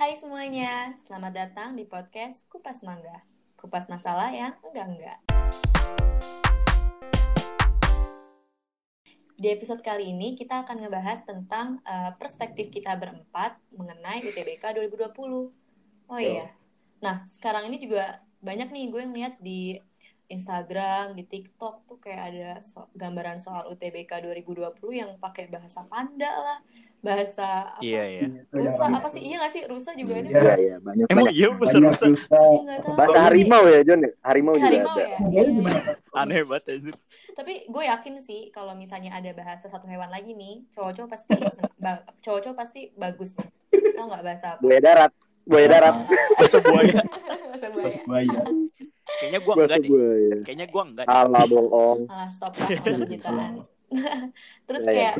Hai semuanya, selamat datang di podcast Kupas Mangga. Kupas masalah yang enggak-enggak. Di episode kali ini kita akan ngebahas tentang uh, perspektif kita berempat mengenai UTBK 2020. Oh iya. Nah, sekarang ini juga banyak nih gue ngeliat di Instagram, di TikTok tuh kayak ada so gambaran soal UTBK 2020 yang pakai bahasa panda lah, bahasa apa? Iya, iya. Rusa apa sih? Iya gak sih? Rusa juga ada. Iya, iya, banyak Emang banyak. iya bahasa rusa? Ya, tahu. Bahasa Tapi- harimau ya, John? Harimau juga Harimau ada. ya? Iya, iya. Aneh banget anjir. Tapi gue yakin sih kalau misalnya ada bahasa satu hewan lagi nih, cowok-cowok pasti cowok-cowok pasti bagus nih. Tau nggak bahasa apa? Buaya darat. Buaya darat. Bahasa buaya. bahasa buaya. Kayaknya Bahasa enggak deh. Kayaknya gua enggak deh. Alah bohong. Alah stop lah udah pencitraan. Terus Ya, ya. kayak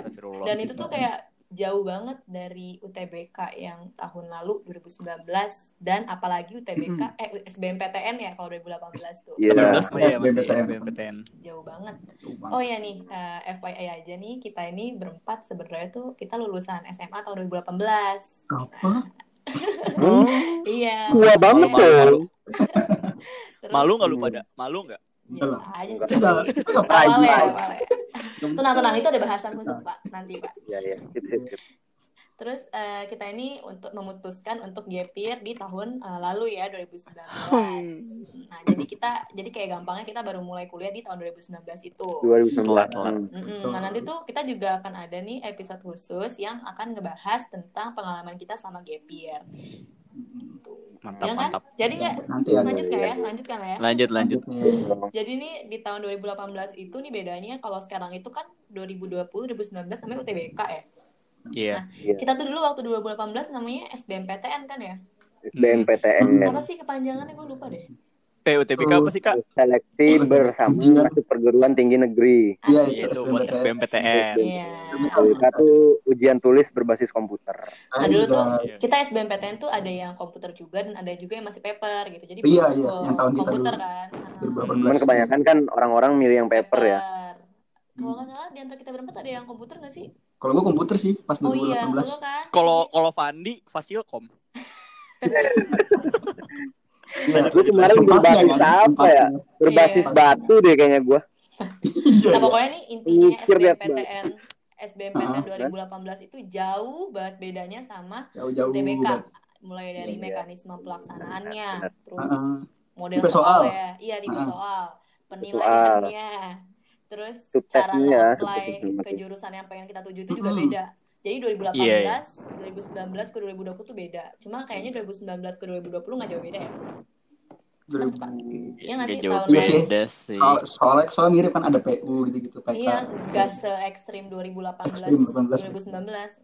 dan itu tuh kayak jauh banget dari UTBK yang tahun lalu 2019 dan apalagi UTBK eh SBMPTN ya kalau 2018 tuh Iya. 18 mah ya masih SBMPTN. SBMPTN. jauh banget. Oh ya nih eh, FYI aja nih kita ini berempat sebenarnya tuh kita lulusan SMA tahun 2018. Apa? Oh. Iya. Tua banget Malu, malu, tuh. Malu enggak lu pada? Malu enggak? Biasa aja Enggak. sih. Enggak. Awal ya, ya. Tenang tenang itu ada bahasan khusus pak nanti pak. Iya, iya. Sip, sip, sip. Terus eh, kita ini untuk memutuskan untuk gap year di tahun eh, lalu ya 2019. Nah jadi kita jadi kayak gampangnya kita baru mulai kuliah di tahun 2019 itu. 2019. Telat, telat. Hmm. Mm-mm. Nah nanti tuh kita juga akan ada nih episode khusus yang akan ngebahas tentang pengalaman kita sama gap year. Mantap, Ya kan? mantap. Jadi nggak lanjut nggak ya? Lanjut kan ya? Lanjut, lanjut. Jadi nih di tahun 2018 itu nih bedanya kalau sekarang itu kan 2020 2019 namanya UTBK ya. Iya. Kita tuh dulu waktu 2018 namanya SBMPTN kan ya. SBMPTN. Apa sih kepanjangannya gue lupa deh. UTBK apa sih, Kak? Seleksi bersama masuk perguruan tinggi negeri. Iya, Asik. Iya, itu buat SBMPTN. Iya. UTBK tuh ujian tulis berbasis komputer. Nah dulu tuh Iya. kita SBMPTN tuh ada yang komputer juga dan ada juga yang masih paper gitu. Jadi Iya, iya, yang tahun kita komputer dulu. kan. 2018. Cuman kebanyakan kan orang-orang milih yang paper ya. Kalau nggak salah di antara kita berempat ada yang komputer nggak sih? Kalau gue komputer sih pas Oh iya, 2018. kan. Kalau kalau Fandi Fasilkom. Iya. Gue kemarin berbasis kan, apa ya? Berbasis Iya. batu deh kayaknya gue. Nah pokoknya nih intinya SBMPTN SBMPTN Ah, 2018 itu jauh banget bedanya sama banget. Mulai dari Iya. mekanisme pelaksanaannya, Benar, terus Heeh. model Tipe soal. soalnya, iya tipe Ah. soal, penilaiannya, terus cara subtesnya. ke jurusan yang pengen kita tuju itu juga Mm-mm. beda. Jadi 2018, Iya, iya. 2019 ke 2020 tuh beda. Cuma kayaknya 2019 ke 2020 nggak jauh beda ya. 2000. Iya nggak sih, Nggak tahun beda sih. Soal- Soalnya soalnya mirip kan ada PU gitu-gitu PK. Iya, gas se ekstrim 2018, Ekstrim 2018. 2019.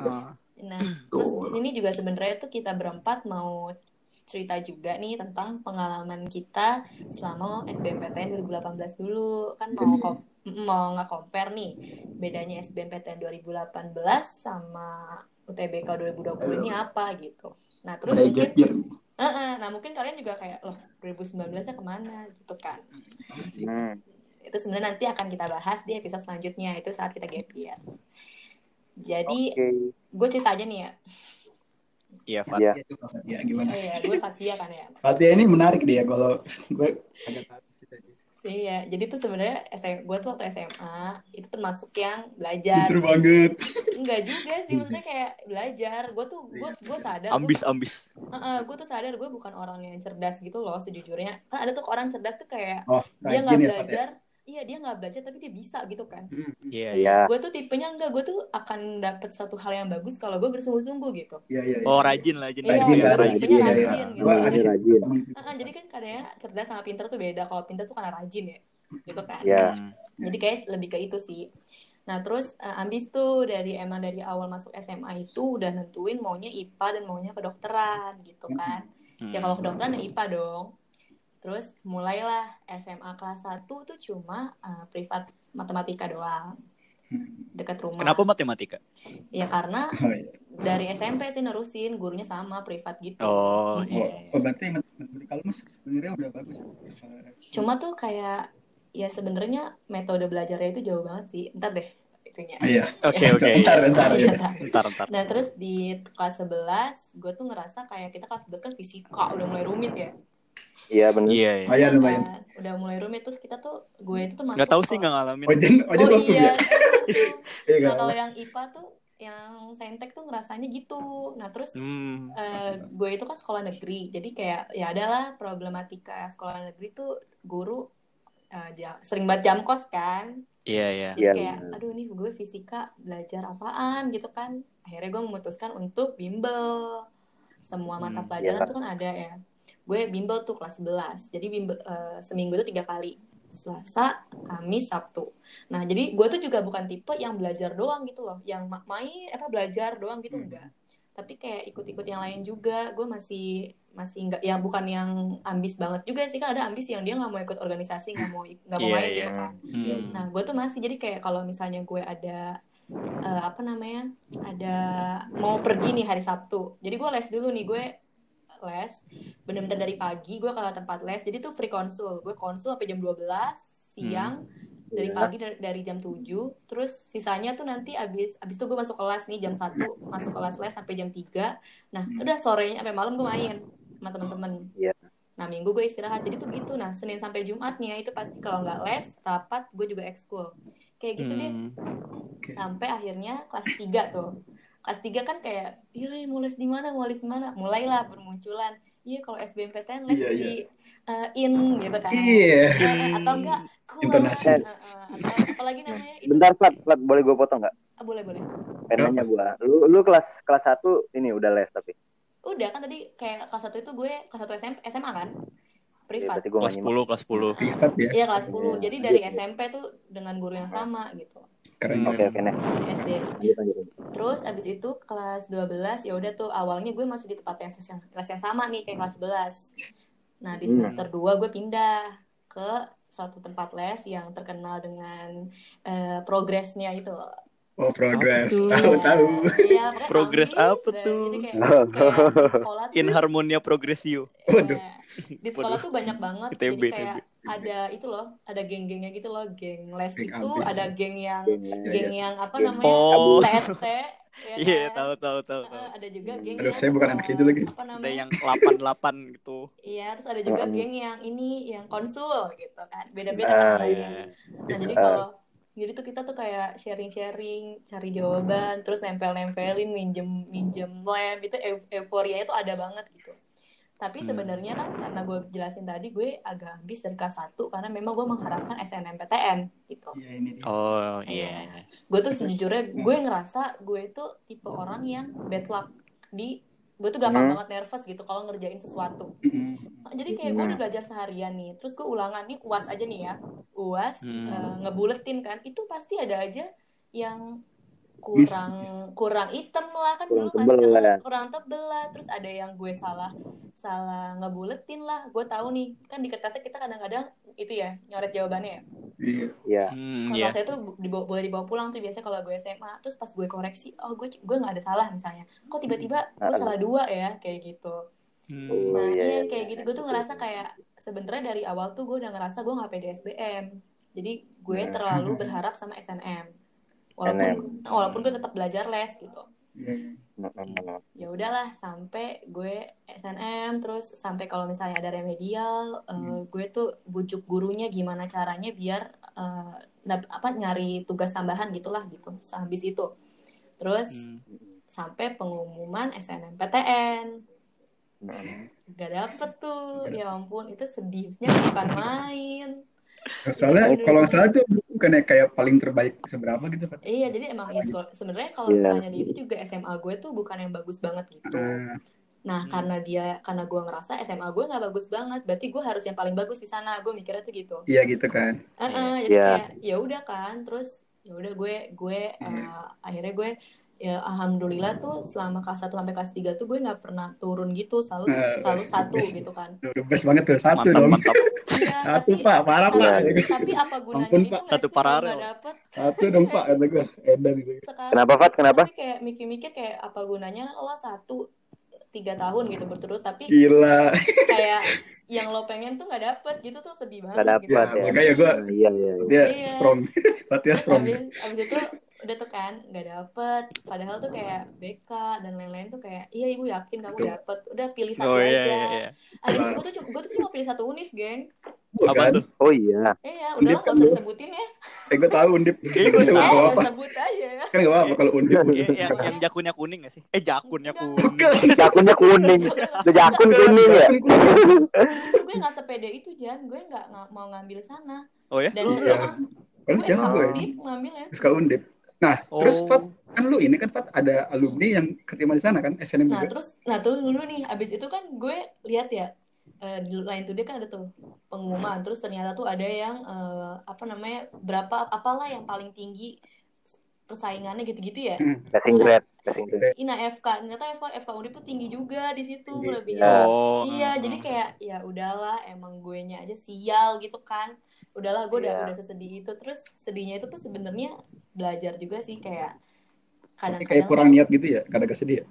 Ah. Nah, terus di sini juga sebenarnya tuh kita berempat mau cerita juga nih tentang pengalaman kita selama SBMPTN 2018 dulu. Kan mau kom- mau nggak compare nih bedanya SBMPTN 2018 sama UTBK 2020 ini apa gitu. Nah, terus mungkin. Heeh, nah mungkin kalian juga kayak loh 2019-nya ke mana gitu kan. Hmm. Itu sebenarnya nanti akan kita bahas di episode selanjutnya itu saat kita gap year. Jadi Oke. gue cerita aja nih ya. Iya, Fat. Iya. Ya gimana? iya, gue Fatia kan ya. Fatia ini menarik dia kalau gue agak tahu ceritanya. Iya, jadi tuh sebenarnya SM, gue tuh waktu SMA itu termasuk yang belajar. Pinter banget. Enggak juga sih, maksudnya kayak belajar. Gue tuh gue gue sadar. Ambis, ambis. Gue tuh sadar gue bukan orang yang cerdas gitu loh sejujurnya. Kan ada tuh orang cerdas tuh kayak Oh, dia nggak ya, ya? belajar. Iya dia nggak belajar tapi dia bisa gitu kan. Iya, iya. Iya. Gue tuh tipenya enggak, gue tuh akan dapet satu hal yang bagus kalau gue bersungguh-sungguh gitu. Iya, iya. iya. Oh, rajin, rajin. Iya, Rajin, gue ya, rajin. Iya, iya. rajin gitu. Gua Jadi- ada rajin. Ah, jadi kan kadang cerdas sama pinter tuh beda. Kalau pinter tuh karena rajin ya, gitu kan. Iya. Hmm. Jadi kayak lebih ke itu sih. Nah terus eh, ambis tuh dari emang dari awal masuk SMA itu udah nentuin maunya IPA dan maunya kedokteran gitu kan. Ya kalau kedokteran ya IPA dong. Terus mulailah SMA kelas 1 tuh cuma eh, privat matematika doang. Dekat rumah. Kenapa matematika? Ya karena Oh, iya. dari SMP sih nerusin gurunya sama privat gitu. Oh, Oh, iya. oh, berarti matematika lu sebenarnya udah bagus. Cuma tuh kayak ya sebenarnya metode belajarnya itu jauh banget sih. Ntar deh, itu waktunya. Ah, Iya. Oke oke. Bentar, bentar. Iya. ya. Bentar bentar. Nah terus di kelas 11 gue tuh ngerasa kayak kita kelas 11 kan fisika udah mulai rumit ya. Iya bener. Iya iya. Lumayan, lumayan. Udah mulai rumit terus kita tuh gue itu tuh masuk Nggak tahu sih nggak ngalamin. Ojen, Ojen Oh langsung iya, ya. Iya Nah kalau yang IPA tuh yang saintek tuh ngerasanya gitu. Nah terus Hmm. eh, gue itu kan sekolah negeri, jadi kayak ya adalah problematika sekolah negeri tuh guru eh, ja- sering banget jam kos kan. Iya iya. Jadi Iya, kayak bener. aduh nih gue fisika belajar apaan gitu kan. Akhirnya gue memutuskan untuk bimbel. Semua mata Hmm, pelajaran iya. tuh kan ada ya. Gue bimbel tuh kelas 11. Jadi bimbel eh, seminggu tuh tiga kali. Selasa, Kamis, Sabtu. Nah, jadi gue tuh juga bukan tipe yang belajar doang gitu loh, yang ma- main apa belajar doang gitu Hmm. enggak. Tapi kayak ikut-ikut yang lain juga. Gue masih masih enggak ya bukan yang ambis banget juga sih kan ada ambis yang dia nggak mau ikut organisasi, nggak mau nggak mau Iya, main iya. gitu kan. Hmm. Nah, gue tuh masih jadi kayak kalau misalnya gue ada eh, apa namanya, ada mau pergi nih hari Sabtu. Jadi gue les dulu nih gue les bener-bener dari pagi gue ke tempat les. Jadi tuh free konsul. Gue konsul sampai jam 12 siang dari Iya. pagi dari, dari jam 7 terus sisanya tuh nanti abis abis itu gue masuk kelas nih jam 1 masuk kelas les sampai jam 3 nah udah sorenya sampai malam gue main sama temen-temen. Iya. nah minggu gue istirahat. Jadi tuh gitu. Nah senin sampai jumatnya itu pasti kalau nggak les rapat gue juga ekskul. Kayak gitu deh. Hmm. sampai akhirnya kelas 3 tuh kelas 3 kan kayak iya mau les di mana mau les di mana mulailah bermunculan iya kalau SBMPTN les Iya, iya. di eh, in gitu kan Iya. Eh, atau enggak kuat Intonasi. eh, eh, atau apalagi namanya itu Bentar, Flat, Flat, boleh gue potong nggak? Ah, boleh boleh Penanya gue. Lu, lu kelas kelas satu ini udah les tapi. udah kan tadi kayak kelas 1 itu gue kelas 1 SM, SMA kan Iya, privat gue Kelas 10 kelas 10. Privat ya. iya kelas 10 Iya. jadi dari SMP tuh dengan guru yang sama gitu Keren. Oke, oke, nih. di SD. Terus abis itu kelas 12 ya udah tuh awalnya gue masih di tempat yang yang kelas yang sama nih kayak kelas 11. Nah, di Hmm. semester 2 gue pindah ke suatu tempat les yang terkenal dengan eh, progresnya itu loh. Oh, progress. Apa tuh? Tahu, tahu. Iya, pokoknya Progres ambis, apa tuh? Jadi kayak, kayak di sekolah tuh In harmonia progresio. Waduh. Iya. Di sekolah tuh banyak banget. ITB, jadi kayak ITB. ada itu loh, ada geng-gengnya gitu loh, geng les Geng itu, ambis. ada geng yang Geng geng yang apa Geng namanya? Oh. TST. ya Iya, kan? tahu tahu tahu ada juga geng Aduh, yang, saya bukan anak itu lagi. Apa Ada yang 88 gitu. Iya, terus ada juga geng yang ini yang konsul gitu kan. Beda-beda Ah, namanya. iya. Nah, jadi Ah. kalau jadi tuh kita tuh kayak sharing-sharing, cari jawaban, terus nempel-nempelin, minjem minjem lab itu eu- euforia itu ada banget gitu. Tapi Hmm. sebenarnya kan karena gue jelasin tadi gue agak habis dari kelas 1 karena memang gue mengharapkan SNMPTN gitu. Iya. Oh, iya. Gue tuh sejujurnya gue ngerasa gue itu tipe orang yang bad luck di gue tuh gampang Hmm. banget nervous gitu kalau ngerjain sesuatu. Jadi kayak gue udah belajar seharian nih, terus gue ulangan nih uas aja nih ya, uas Hmm. eh, ngebuletin kan, itu pasti ada aja yang kurang kurang item lah kan Kurang dulu tebel masih lah. kurang tebel lah, terus ada yang gue salah salah ngebuletin lah, gue tahu nih kan di kertasnya kita kadang-kadang itu ya nyoret jawabannya ya. Iya. Iya. Hmm, Kalau iya. saya tuh dibawa, boleh dibawa pulang tuh biasanya kalau gue SMA, terus pas gue koreksi, oh gue gue nggak ada salah misalnya, kok tiba-tiba gue Ah. salah dua ya kayak gitu. Hmm. Oh, Nah, iya, iya iya, kayak iya. gitu. Gue tuh ngerasa kayak sebenarnya dari awal tuh gue udah ngerasa gue nggak pede SBM. Jadi gue terlalu berharap sama SNM. Walaupun walaupun gue tetap belajar les gitu. Iya. Mm-mm. Ya udahlah sampai gue SNM terus sampai kalau misalnya ada remedial, eh, Hmm. gue tuh bujuk gurunya gimana caranya biar dap- apa nyari tugas tambahan gitulah gitu. Sehabis itu. Terus Hmm. sampai pengumuman SNMPTN. Gak dapet tuh, Nggak ya ampun itu sedihnya bukan main. Soalnya kalau salah itu bukannya kayak paling terbaik seberapa gitu kan? Iya, jadi emang ya, sebenarnya kalau Iya. misalnya di itu juga SMA gue tuh bukan yang bagus banget gitu. Ah, Nah, Hmm. karena dia karena gue ngerasa SMA gue nggak bagus banget, berarti gue harus yang paling bagus di sana. Gue mikirnya tuh gitu. iya gitu kan. Eh-eh, jadi Iya. kayak ya udah kan, terus ya udah gue gue eh, akhirnya gue ya alhamdulillah tuh selama kelas 1 sampai kelas 3 tuh gue nggak pernah turun gitu, selalu Eh, selalu satu best. gitu kan. Best banget tuh satu Mantap, dong. mantap. Iya, Satu tapi pak, parah tapi, pak. tapi apa gunanya Ampun, itu Pak. Satu nggak dapet? Satu dong pak kata gue. Edan gitu. Sekarang Kenapa, Fat? Kenapa? tapi kayak mikir-mikir kayak apa gunanya lo satu tiga tahun gitu berturut tapi Gila. kayak yang lo pengen tuh nggak dapet gitu tuh sedih banget gitu. dapet Ya, ya. makanya gue Iya, iya. iya. dia Iya. strong. Terus strong. abis, abis itu udah tuh kan nggak dapet padahal tuh kayak BK dan lain-lain tuh kayak iya ibu yakin kamu Betul. dapet udah pilih satu Oh iya aja iya iya. akhirnya gue tuh gue tuh cuma pilih satu univ geng Bukan. Apa tuh? Oh iya. iya udah kan nggak usah disebutin ya Eh gue tahu undip. Kayaknya gue eh nggak tahu. apa-apa. sebut aja Kan nggak apa-apa kalau undip. Kayak yang, yang jakunnya kuning gak sih? Eh jakunnya kuning. Jakunnya kuning. Itu jakun kuning ya. Justru gue nggak sepede itu Jan gue nggak nggak mau ngambil sana Oh ya? dan Iya. uh, Kan gue jangan gue. undip ngambilnya Suka undip. Nah, terus Oh. Fat, kan lu ini kan Fat ada alumni yang keterima di sana kan SNM Nah juga. terus, nah terus dulu nih, abis itu kan gue lihat ya eh, di lain tuh dia kan ada tuh pengumuman, terus ternyata tuh ada yang eh, apa namanya berapa apalah yang paling tinggi persaingannya gitu-gitu ya. Hmm. Passing grade, passing grade. Ina FK, ternyata FK FK Undip tuh tinggi juga di situ Tinggi, lebih. ya. Oh. Iya, jadi kayak ya udahlah, emang gue nya aja sial gitu kan. Udahlah, gue udah Iya. udah sesedih itu. Terus sedihnya itu tuh sebenarnya belajar juga sih kayak kadang-kadang kayak kurang tuh- niat gitu ya, kadang kesedih ya.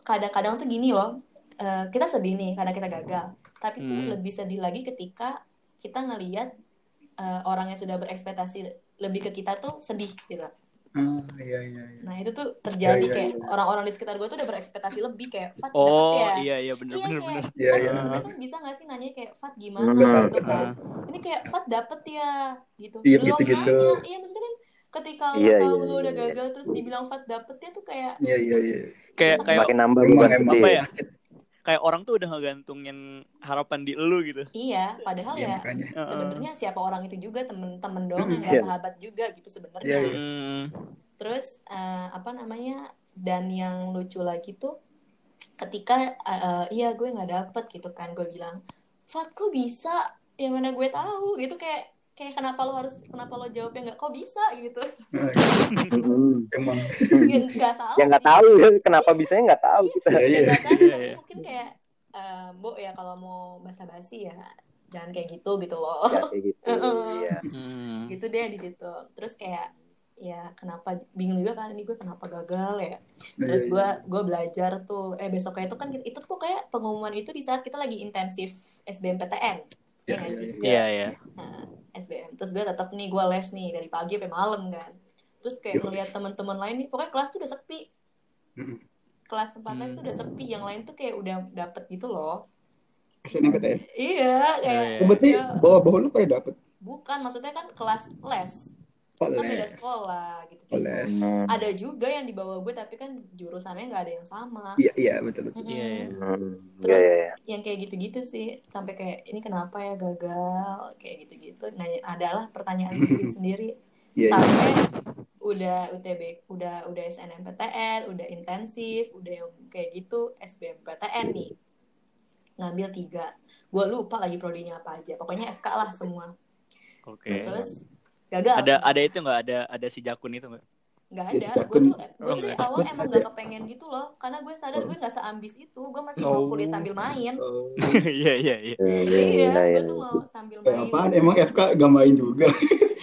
kadang-kadang tuh gini loh eh, kita sedih nih karena kita gagal tapi tuh Hmm. lebih sedih lagi ketika kita ngelihat eh, orang yang sudah berekspektasi lebih ke kita tuh sedih gitu Ah, iya iya iya. nah itu tuh terjadi Iya, iya, kayak iya. orang-orang di sekitar gue tuh udah berekspektasi lebih kayak Fat Oh ya iya iya bener iya bener bener. Iya, iya. kan bisa gak sih nanya kayak Fat gimana Hmm, gitu kan ini kayak Fat dapet ya gitu Iya, belum gitu-gitu. nanya iya maksudnya kan ketika lo Iya, tahu iya, lo udah iya. gagal terus dibilang Fat dapet ya tuh kayak Iya iya iya. Kayak kayak Makin nambah Emang beban emang apa ya? Kayak orang tuh udah ngegantungin harapan di elu gitu. iya padahal Iya ya makanya. Heeh. sebenarnya siapa orang itu juga temen-temen doang yang Iya. gak sahabat juga gitu sebenarnya Iya, iya. Hmm. terus eh, apa namanya dan yang lucu lagi tuh ketika eh, eh, iya gue nggak dapet gitu kan gue bilang Fat kok bisa yang mana gue tahu gitu kayak kayak kenapa lo harus kenapa lo jawabnya nggak kok bisa gitu Hmm. Emang. ya nggak salah Ya nggak tahu ya kenapa bisanya nggak tahu kita. Iya Ya, iya. nggak tahu, Iya, tapi iya. mungkin kayak eh, Mbok ya kalau mau basa-basi ya jangan kayak gitu gitu loh Ya, kayak gitu. Iya. Hmm. gitu deh di situ terus kayak ya kenapa bingung juga kan ini gue kenapa gagal ya terus Iya, gue gue belajar tuh eh besoknya itu kan itu tuh kayak pengumuman itu di saat kita lagi intensif SBMPTN Iya, ya nggak iya, sih iya. Iya iya. nah, SBM terus gue tetap nih gue les nih dari pagi sampai malam kan terus kayak Iya. ngeliat teman-teman lain nih pokoknya kelas tuh udah sepi kelas tempat les tuh udah sepi yang lain tuh kayak udah dapet gitu loh SNMPTN. iya kayak Iya, Oh, berarti ya, bawah-bawah lu pada dapet. bukan maksudnya kan kelas les Oh, kan beda sekolah gitu Oh, les. Hmm. ada juga yang di bawah gue tapi kan jurusannya nggak ada yang sama Iya iya betul. betul. Iya, iya. Hmm. Terus- Iya, iya, iya. yang kayak gitu-gitu sih sampai kayak ini kenapa ya gagal kayak gitu-gitu nah adalah pertanyaan diri sendiri Iya. iya. sampai udah UTB udah udah SNMPTN udah intensif udah yang kayak gitu SBMPTN nih ngambil tiga gue lupa lagi prodinya apa aja pokoknya FK lah semua Oke. terus gagal Ada ada itu nggak ada ada si jakun itu nggak? nggak Ya, ada si gue tuh gue Oh, tuh dari nggak. awal emang gak kepengen gitu loh karena gue sadar gue nggak seambis itu gue masih mau Oh. kuliah sambil main Oh. Iya iya iya. Iya, iya iya, gue iya. tuh mau sambil Kayak main apaan? Emang FK gak main juga.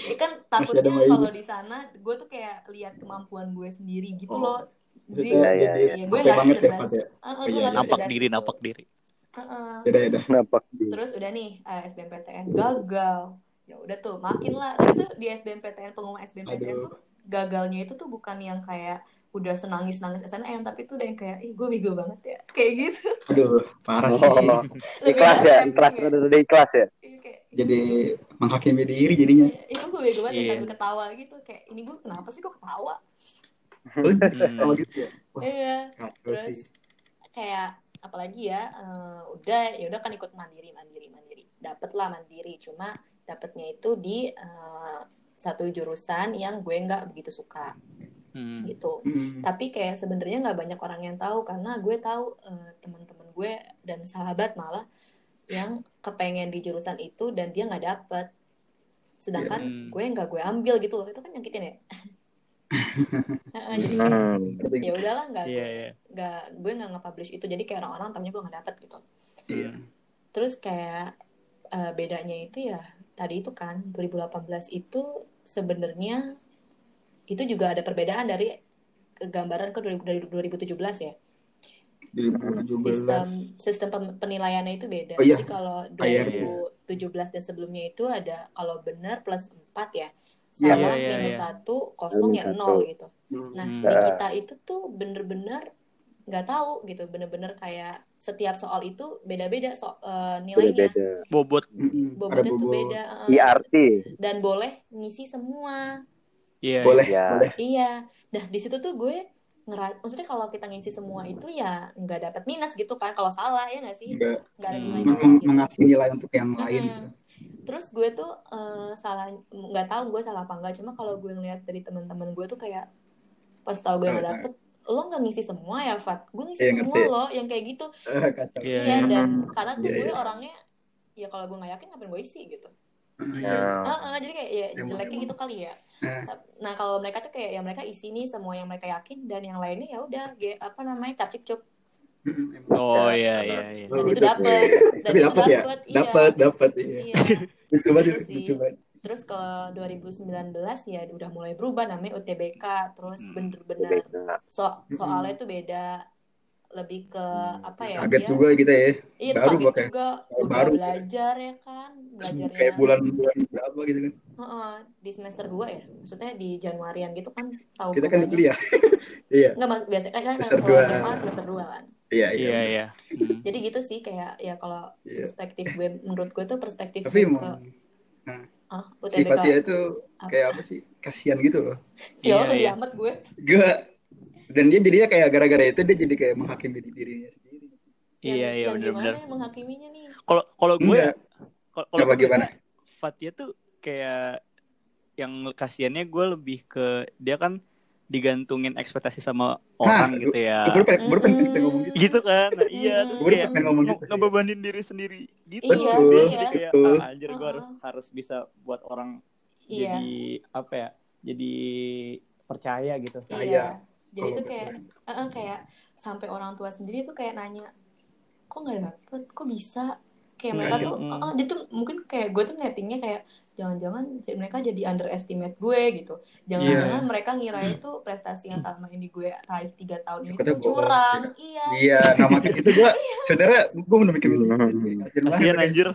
Ya kan takutnya kalau di sana gue tuh kayak lihat kemampuan gue sendiri gitu Oh. loh Iya, iya, iya. Gue nggak banget ya ya. Heeh, Oh, gue iya, nggak iya. Napak secerdas diri itu. napak diri. Heeh. Yaudah yaudah. Kenapa? terus udah nih eh, SBMPTN gagal ya udah tuh makin lah tapi tuh di SBMPTN pengumuman SBMPTN Aduh. tuh gagalnya itu tuh bukan yang kayak udah senangis nangis SNM tapi tuh udah yang kayak ih gue bego banget ya kayak gitu Aduh, parah sih. Oh, Lebih ikhlas ya, ikhlas ya. udah udah ikhlas ya. Iya, kayak Jadi menghakimi diri jadinya. itu gue bego banget ya, Iya. sambil ketawa gitu kayak ini gue kenapa sih kok ketawa Hmm. Sama gitu ya. Wah, iya terus sih. kayak apalagi ya eh, udah ya udah kan ikut mandiri mandiri mandiri dapet lah mandiri cuma dapetnya itu di eh, satu jurusan yang gue nggak begitu suka Hmm. gitu Hmm. tapi kayak sebenarnya nggak banyak orang yang tahu karena gue tahu eh, teman-teman gue dan sahabat malah yang kepengen di jurusan itu dan dia nggak dapet sedangkan Hmm. gue nggak gue ambil gitu loh itu kan nyakitin ya Heeh, jadi Hmm. ya udahlah nggak Iya gue iya. nggak gue nggak nge-publish itu jadi kayak orang-orang tahunya gue nggak dapet gitu Iya. terus kayak eh, bedanya itu ya tadi itu kan 2018 itu sebenarnya itu juga ada perbedaan dari gambaran ke 2000 dari 2017 ya 2017. sistem sistem penilaiannya itu beda Oh, iya. jadi kalau Ah, iya, iya. 2017 dan sebelumnya itu ada kalau benar plus 4 ya sama Iya, iya, minus iya. satu kosong Minus ya satu. nol gitu Hmm. nah Hmm. di kita itu tuh bener-bener nggak tahu gitu bener-bener kayak setiap soal itu beda-beda so, eh, nilainya Beda-beda. bobot Mm-mm. Ada bobotnya tuh bobot. beda eh. IRT. dan boleh ngisi semua iya Boleh, Iya. boleh. iya nah di situ tuh gue ngera maksudnya kalau kita ngisi semua itu ya nggak dapat minus gitu kan kalau salah ya nggak sih Enggak nggak ada Hmm. nilai minus gitu mengasih nilai untuk yang lain. Mm-mm. terus gue tuh eh, salah nggak tahu gue salah apa enggak cuma kalau gue ngeliat dari teman-teman gue tuh kayak pas tau gue nggak dapet lo nggak ngisi semua ya Fat gue ngisi Iya, semua ngerti. lo yang kayak gitu kacau. Iya, iya iya. dan karena tuh Iya, gue iya. orangnya ya kalau gue nggak yakin ngapain gue isi gitu Nah, Heeh, jadi kayak ya Emang, jeleknya emang. gitu kali ya. Tap- nah kalau mereka tuh kayak ya mereka isi nih semua yang mereka yakin dan yang lainnya ya udah apa namanya cap cip cup Mm-mm, emang. oh iya iya iya dan Oh, itu gitu. dapet dan Tapi itu dapat ya? dapet iya Dapat, dapat iya. iya Lucu banget, Gitu sih. lucu banget. Terus ke 2019 ya udah mulai berubah namanya UTBK terus Hmm. bener-bener so soalnya tuh beda lebih ke Hmm. apa ya Kaget dia juga kita ya. iya baru kaget juga baru udah baru. belajar ya kan belajarnya Kayak bulan-bulan berapa gitu kan. Heeh, di semester 2 ya maksudnya di Januarian gitu kan tahu Kita kan kuliah. Iya, Nggak, mas- biasa kan Semester kalau dua. SMA semester 2 kan. iya, iya iya Hmm. Jadi gitu sih kayak ya kalau Iya. perspektif gue menurut gue tuh perspektif Tapi gue emang ke ah si. Fatia itu Apa? kayak apa sih? Kasihan gitu loh. Ya Iya, sedih iya. amat gue. Gak. Dan dia jadinya kayak gara-gara itu dia jadi kayak menghakimi dirinya sendiri. Iya iya benar-benar menghakiminya nih? kalau kalau gue kalau gue biasanya Fatia tuh kayak yang kasihannya gue lebih ke dia kan digantungin ekspektasi sama orang Hah, gitu ya Gue baru pengen, baru pengen kita ngomong gitu. gitu kan nah, iya Mm-mm. terus Gue baru kayak ngomong gitu. ngebebanin diri sendiri gitu Iya, Dia iya. jadi kayak Betul. ah, anjir gue harus Uh-uh. harus bisa buat orang Iya, jadi apa ya jadi percaya gitu iya. Saya, Jadi tuh kayak gue- eh, eh, kayak sampai orang tua sendiri tuh kayak nanya, kok nggak dapet, kok bisa? Kayak mereka iya. tuh, Mm. eh, eh, jadi tuh mungkin kayak gue tuh nettingnya kayak jangan-jangan mereka jadi underestimate gue gitu. Jangan-jangan Iya. mereka ngira itu prestasi yang selama ini gue raih tiga tahun ini Kata curang. Iya. Iya, nah makanya itu gue, saudara, gue udah mikir gitu. Hmm. kasihan anjir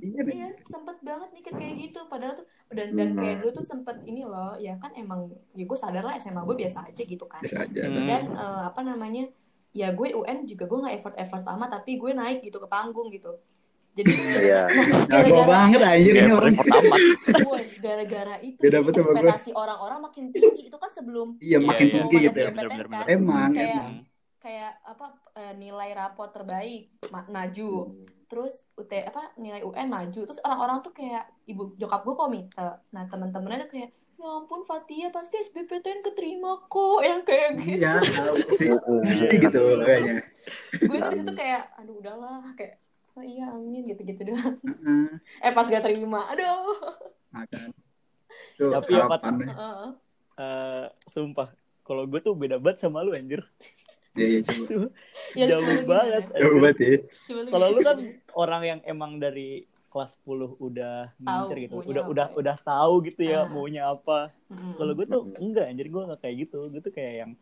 Iya, Iya, sempet banget mikir kayak gitu. Padahal tuh dan dan kayak Hmm. dulu tuh sempet ini loh, ya kan emang ya gue sadar lah SMA gue biasa aja gitu kan. Bisa aja. Hmm. Dan eh, apa namanya? Ya gue UN juga gue nggak effort effort amat, tapi gue naik gitu ke panggung gitu. Jadi Iya. nah, Nah, gara-gara banget anjir ini orang. gara-gara itu ekspektasi orang-orang makin tinggi itu kan sebelum Iya, makin sebelum tinggi gitu ya, bener-bener, kan. bener. Emang, kayak emang. kayak apa eh, nilai rapot terbaik ma- maju terus UT apa nilai UN maju terus orang-orang tuh kayak ibu jokap gue komite nah teman-temannya tuh kayak ya ampun Fatia pasti SBMPTN keterima kok yang kayak gitu Iya, pasti, Heeh. pasti gitu kayaknya. gue tuh di situ kayak aduh udahlah kayak oh iya amin gitu-gitu doang Heeh. eh pas gak terima aduh Nah, kan. Tuh, Tapi ya, Pat. Eh, sumpah kalau gue tuh beda banget sama lu anjir Iya, iya, coba. Ya, jauh coba lu banget? Jauh banget ya. Kalau lu kan orang yang emang dari kelas 10 udah ngincer gitu udah apa udah ya. udah tahu gitu ya Ah. maunya apa Mm-mm. kalau gue tuh enggak anjir gue gak kayak gitu gue tuh kayak yang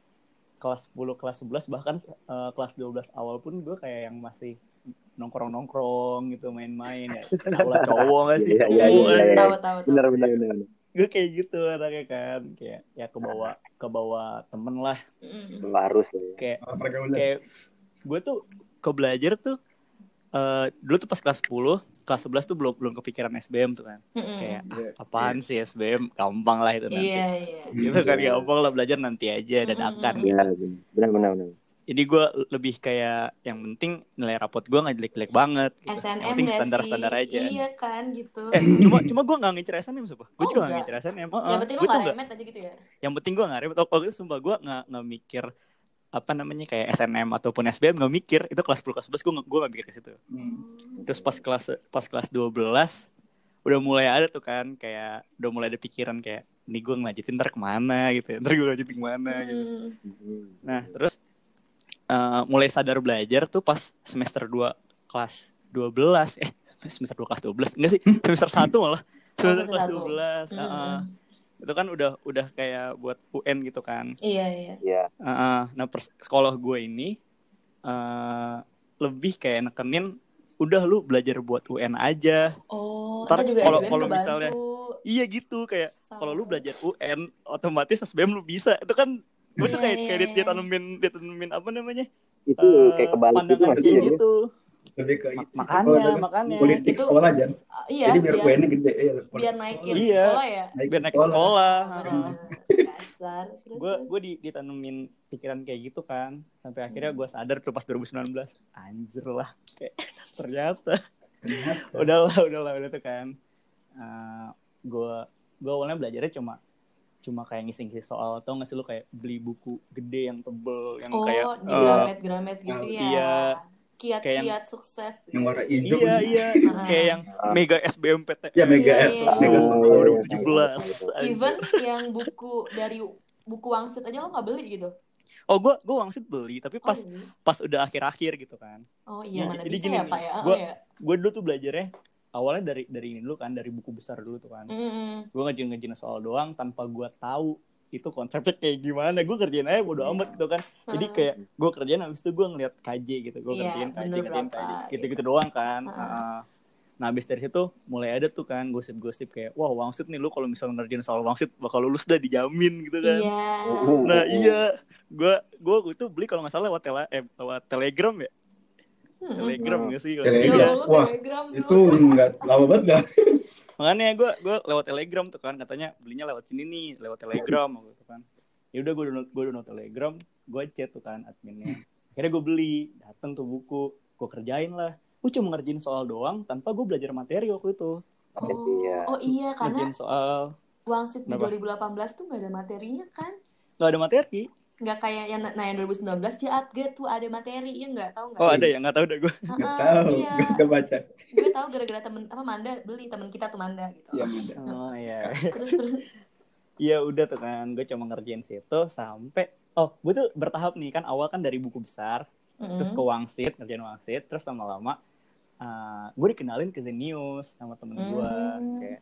kelas 10 kelas 11 bahkan eh, kelas 12 awal pun gue kayak yang masih nongkrong nongkrong gitu main-main ya Tau lah cowok gak sih Iya, cowok iya, Hmm, iya, iya. tahu tahu tahu Benar benar benar. gue kayak gitu anaknya kan kayak ya ke bawah ke bawah temen lah. Harus ya. kayak Oh, kayak gue tuh ke belajar tuh eh dulu tuh pas kelas 10 kelas 11 tuh belum belum kepikiran SBM tuh kan Mm-mm. kayak Iya. ah, apaan sih SBM gampang lah itu nanti iya iya gitu kan Iya. gampang lah belajar nanti aja dadakan Mm-mm. Iya, benar benar benar. Jadi gue lebih kayak yang penting nilai rapot gue nggak jelek-jelek banget gitu. yang SNM penting gak standar-standar aja Iya kan gitu. eh cuma cuma gue nggak ngincer SNM sumpah gue Oh, juga nggak ngincer SNM yang penting lu gue tuh gak nggak remet aja gitu ya. yang penting gue nggak ribet oh itu sumpah gue nggak nggak mikir apa namanya kayak SNM ataupun SBM nggak mikir itu kelas 10 kelas 11 gue gue nggak mikir ke situ Hmm. terus pas kelas pas kelas 12 udah mulai ada tuh kan kayak udah mulai ada pikiran kayak ini gue ngelanjutin ntar ke mana gitu ya. ntar gue lanjutin ke mana gitu Hmm. nah terus eh, mulai sadar belajar tuh pas semester 2 kelas 12 eh semester 2 kelas 12 enggak sih semester 1 malah semester semester kelas satu. 12 Mm-mm. heeh. itu kan udah udah kayak buat UN gitu kan Iya iya. Iya. Heeh. nah pers- sekolah gue ini eh lebih kayak nekenin udah lu belajar buat UN aja Oh, Ntar kalau- kalau misalnya- iya gitu kayak kalau lu belajar UN otomatis SBM lu bisa itu kan gue tuh Iya, kayak iya, kayak iya. dia tanemin dia tanemin apa namanya? Itu eh, kayak kebalik gitu masih kayak jadi. gitu. Lebih ke makanya, makanya. politik Itu- sekolah aja Ah, iya jadi biar biar, UN-nya gede ya biar naikin Iya. sekolah ya. Biar naik sekolah. benar dasar. Terus gue gue di, ditanemin pikiran kayak gitu kan. Sampai akhirnya gue sadar tuh pas 2019 anjir lah kayak ternyata. Udahlah udahlah udah tuh kan. Gue gue awalnya belajarnya cuma cuma kayak ngisi-ngisi soal atau nggak sih lu kayak beli buku gede yang tebel yang oh kayak di eh, gramet gramet gitu ya iya. kiat Kayak yang- kiat sukses yang warna hijau iya sih. iya Ah. kayak yang mega SBMPT ya mega Iya, S iya, mega iya. sekolah. Oh, iya, 2017 anjir. even yang buku dari buku wangsit aja lo nggak beli gitu oh gue gue wangsit beli tapi pas oh, iya. pas udah akhir-akhir gitu kan oh iya Jadi- mana jadi bisa gini ya nih, pak ya oh, gua- iya. gue dulu tuh belajarnya awalnya dari dari ini dulu kan dari buku besar dulu tuh kan. Mm-mm. gue ngajin ngajin soal doang tanpa gue tahu itu konsepnya kayak gimana. Gue kerjain aja bodo Iya. amat gitu kan. Jadi kayak gue kerjain habis itu gue ngeliat KJ gitu. Gue Iya, kerjain KJ bener kerjain KJ gitu gitu. doang kan. Heeh. Heeh. nah habis dari situ mulai ada tuh kan gosip-gosip kayak wah wangsit nih lu kalau misalnya ngerjain soal wangsit bakal lulus dah dijamin gitu kan. Iya. Nah iya. Gue gue itu beli kalau nggak salah lewat tele eh, lewat telegram ya. Telegram nggak sih Ya Telegram. Allah, Wah, telegram. Itu nggak lama banget dah. Makanya gue gue lewat telegram tuh kan katanya belinya lewat sini nih lewat telegram gitu kan. Ya udah gue download gue download telegram gue chat tuh kan adminnya. Akhirnya gue beli dateng tuh buku gue kerjain lah. Gue cuma ngerjain soal doang tanpa gue belajar materi waktu itu. Oh, Iya. oh iya karena ngerjain soal wangsit di Kenapa? 2018 tuh nggak ada materinya kan? Nggak ada materi nggak kayak yang nah yang 2019 dia upgrade tuh ada materi ya nggak? Tahu nggak? Oh ada ya? Nggak tahu deh gue nggak tahu iya. nggak baca gue tahu gara-gara temen apa Manda beli temen kita tuh Manda gitu. Ya ada oh iya. Terus terus. Iya udah tuh kan gue cuma ngerjain situ sampai oh gue tuh bertahap nih kan awal kan dari buku besar terus ke wangsit ngerjain wangsit terus lama-lama uh, gue dikenalin ke Zenius sama temen gue Hmm. kayak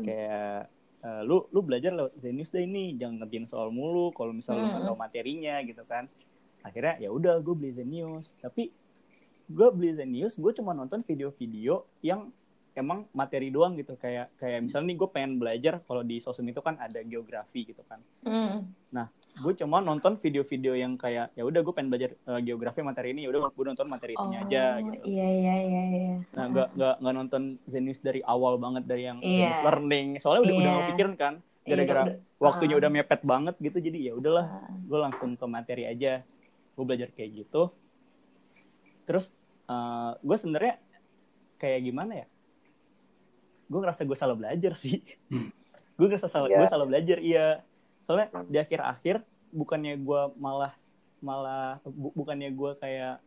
kayak eh, lu lu belajar lewat Zenius deh ini jangan ngerjain soal mulu kalau misalnya lu nggak Hmm. tahu materinya gitu kan akhirnya ya udah gue beli Zenius tapi gue beli Zenius gue cuma nonton video-video yang emang materi doang gitu kayak kayak misalnya nih gue pengen belajar kalau di sosmed itu kan ada geografi gitu kan Hmm. gue cuma nonton video-video yang kayak ya udah gue pengen belajar eh, geografi materi ini ya udah gue nonton materi oh itunya aja gitu iya iya iya iya nah nggak nggak nggak nonton Zenius dari awal banget dari yang Iya. Zenius learning soalnya udah udah Iya. nggak pikirin kan Iya, gara-gara waktunya ah. udah mepet banget gitu jadi ya udahlah Ah. gue langsung ke materi aja gue belajar kayak gitu terus eh, gue sebenarnya kayak gimana ya gue ngerasa gue salah belajar sih. Hmm. gue ngerasa salah Iya. gue salah belajar iya. Soalnya di akhir-akhir bukannya gue malah malah bu- bukannya gue kayak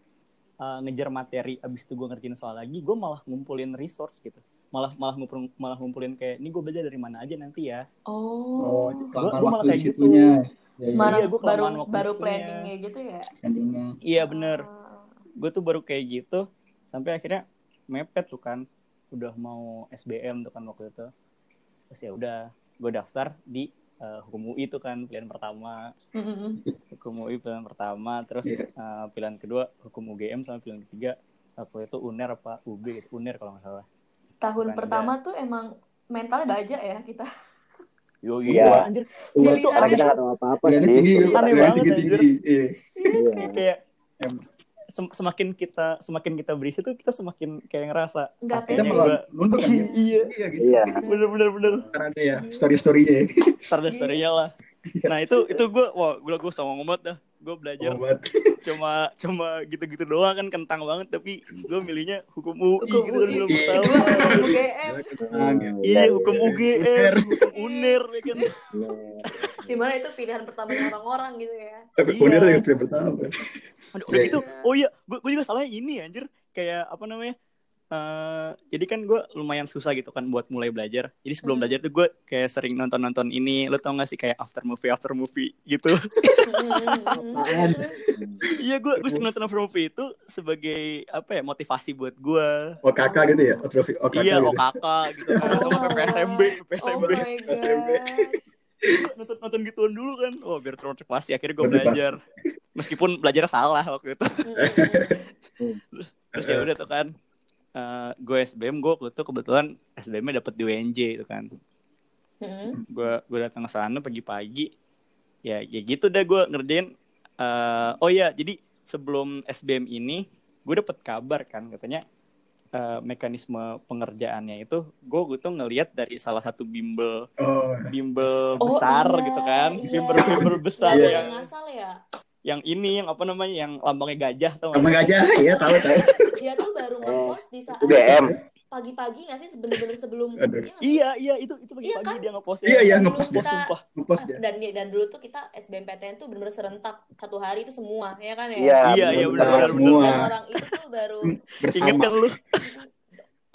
eh, ngejar materi abis itu gue ngerjain soal lagi gue malah ngumpulin resource gitu. Malah malah ngumpulin malah ngumpulin kayak ini gue belajar dari mana aja nanti ya. Oh. Oh gua kelamaan malah kayak gitu. ya, ya, Mana Iya, gua baru baru planningnya gitu ya? Endingnya iya bener. Ah. gue tuh baru kayak gitu sampai akhirnya mepet tuh kan udah mau SBM tuh kan waktu itu terus ya udah gue daftar di eh, hukum UI tuh kan pilihan pertama Mm-mm. hukum UI pilihan pertama terus Iya. eh, pilihan kedua hukum UGM sama pilihan ketiga waktu itu UNER apa UB gitu UNER kalau nggak salah tahun Bukan, pertama tuh emang mentalnya baja ya kita yo Iya. iya anjir Iya, Pilihan. karena kita nggak tahu apa-apa tinggi Aneh banget, tinggi tinggi iya Iya. kayak sem- semakin kita semakin kita berisi tuh kita semakin kayak ngerasa Nggak kita malah nunduk kan ya iya iya gitu Iya. bener bener bener karena ada ya story storynya ya Start story-nya lah. Nah itu itu gue wah gue gue sama ngomot dah. Gue belajar obat cuma cuma gitu-gitu doang kan kentang banget tapi gue milihnya hukum UI Hukum gitu kan UI. belum Iya. tahu. UGM Tenang, ya. Iya hukum iya. UGM, hukum UNER ya kan. Di mana itu pilihan pertamanya orang-orang gitu ya tapi Iya. udah yang pilihan pertama Udah, udah Iya, gitu. Oh iya, gue gue juga salah ini anjir. Kayak apa namanya? eh jadi kan gue lumayan susah gitu kan buat mulai belajar. Jadi sebelum Hmm. belajar tuh gue kayak sering nonton-nonton ini. Lo tau gak sih kayak after movie after movie gitu? Apaan? iya gue gue sering nonton after movie itu sebagai apa ya motivasi buat gue. OKK gitu ya Otrofi OKK iya, gitu OKK gitu kan. Atau nggak PPSMB, oh my god nonton nonton gituan dulu kan. Oh, biar termotivasi akhirnya gue belajar. Meskipun belajar salah waktu itu. Terus ya udah tuh kan. eh gue SBM gue waktu itu kebetulan SBM-nya dapet di UNJ itu kan. Gue gue datang ke sana pagi-pagi ya ya gitu deh gue ngerjain eh, oh ya jadi sebelum SBM ini gue dapet kabar kan katanya eh, mekanisme pengerjaannya itu gue gue tuh ngelihat dari salah satu bimbel Oh, bimbel Oh, besar iya, gitu kan iya. bimbel bimbel besar Yang yang ngasal ya. yang ini yang apa namanya yang lambangnya gajah tau nggak? sama gajah ya tahu tahu. Dia tuh baru ngepost di saat UGM. Pagi-pagi nggak sih bener-bener sebelum Aduh. Iya iya iya itu itu Iya pagi-pagi kan? dia ngepost Iya, iya, Sebelum ngepost dia. kita- sumpah Ngepost dia. dan dan dulu tuh kita SBMPTN tuh bener-bener serentak satu hari itu semua ya kan ya Iya, Iya, iya, benar. benar, semua. dan orang itu tuh baru inget kan lu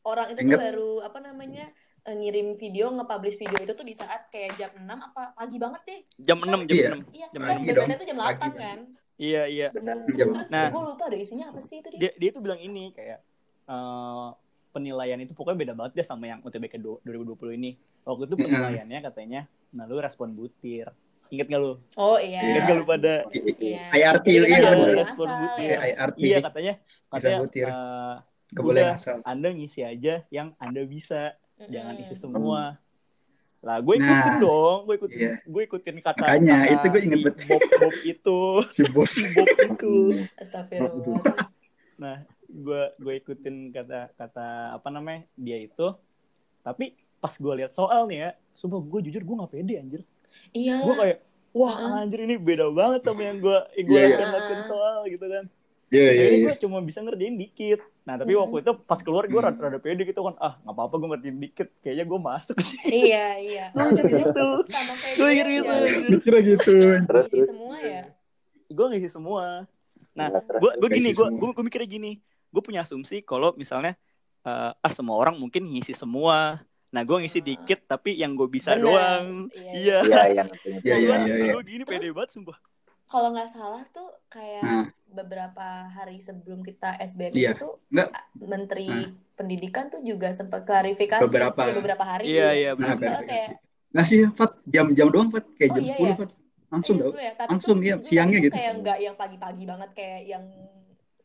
orang itu tuh baru apa namanya eh, ngirim video nge-publish video itu tuh di saat kayak jam 6 apa pagi banget deh jam 6 jam Iya. 6 iya Jam kita pagi SBMPTN dong, tuh jam pagi 8 dong. kan iya iya Benar. Jam Nah. gue lupa ada isinya apa sih itu dia dia dia tuh bilang ini kayak eh, penilaian itu pokoknya beda banget deh sama yang UTBK du- 2020 ini waktu itu Iya. penilaiannya katanya nah lu respon butir inget gak lu oh iya inget gak lu pada Iya. IRT kita iya nggak bener. boleh Respon butir. ya. IRT iya katanya katanya butir. eh, Gak boleh udah, asal. anda ngisi aja yang anda bisa jangan Mm-mm. isi semua lah gue ikutin Nah, dong gue ikutin iya. gue ikutin kata Makanya, kata itu gue inget si banget. Bob Bob itu Si bos. si Bob itu Astagfirullah. Nah, gue gue ikutin kata kata apa namanya dia itu. Tapi pas gue lihat soal nih ya, sumpah gue jujur gue gak pede anjir. Iya. Gue kayak wah Heeh. anjir ini beda banget sama yang gue yang gue Iya, iya. lakukan soal gitu kan. Iya iya iya. gue cuma bisa ngerjain dikit. Nah tapi Mm-mm. waktu itu pas keluar gue Hmm. rada, rada pede gitu kan. Ah nggak apa-apa gue ngerjain dikit. Kayaknya gue masuk. iya iya gue tapi gitu. sama kayak Gue gue mikir gitu. Kira gitu. Terus isi terus. semua ya Gue ngisi semua. Nah Nah, gue Ngisi gini gue gue mikirnya gini gue punya asumsi kalau misalnya eh, ah semua orang mungkin ngisi semua nah gue ngisi dikit tapi yang gue bisa Benar. doang Iya, iya Iya, iya. Iya iya asumsi iya. iya. gini pede banget sumpah kalau nggak salah tuh kayak Nah. beberapa hari sebelum kita SBM Iya. itu Nggak. Menteri Nah. Pendidikan tuh juga sempat klarifikasi Beberapa. ya, beberapa hari iya ya. iya Nah, benar Bener. Nah sih, Fat, jam-jam doang, Fat. Kayak Oh, jam iya, 10, ya? Fat. Langsung Iya, dulu ya. Langsung, tuh, iya, enggak, siangnya itu gitu. Kayak nggak yang pagi-pagi banget kayak yang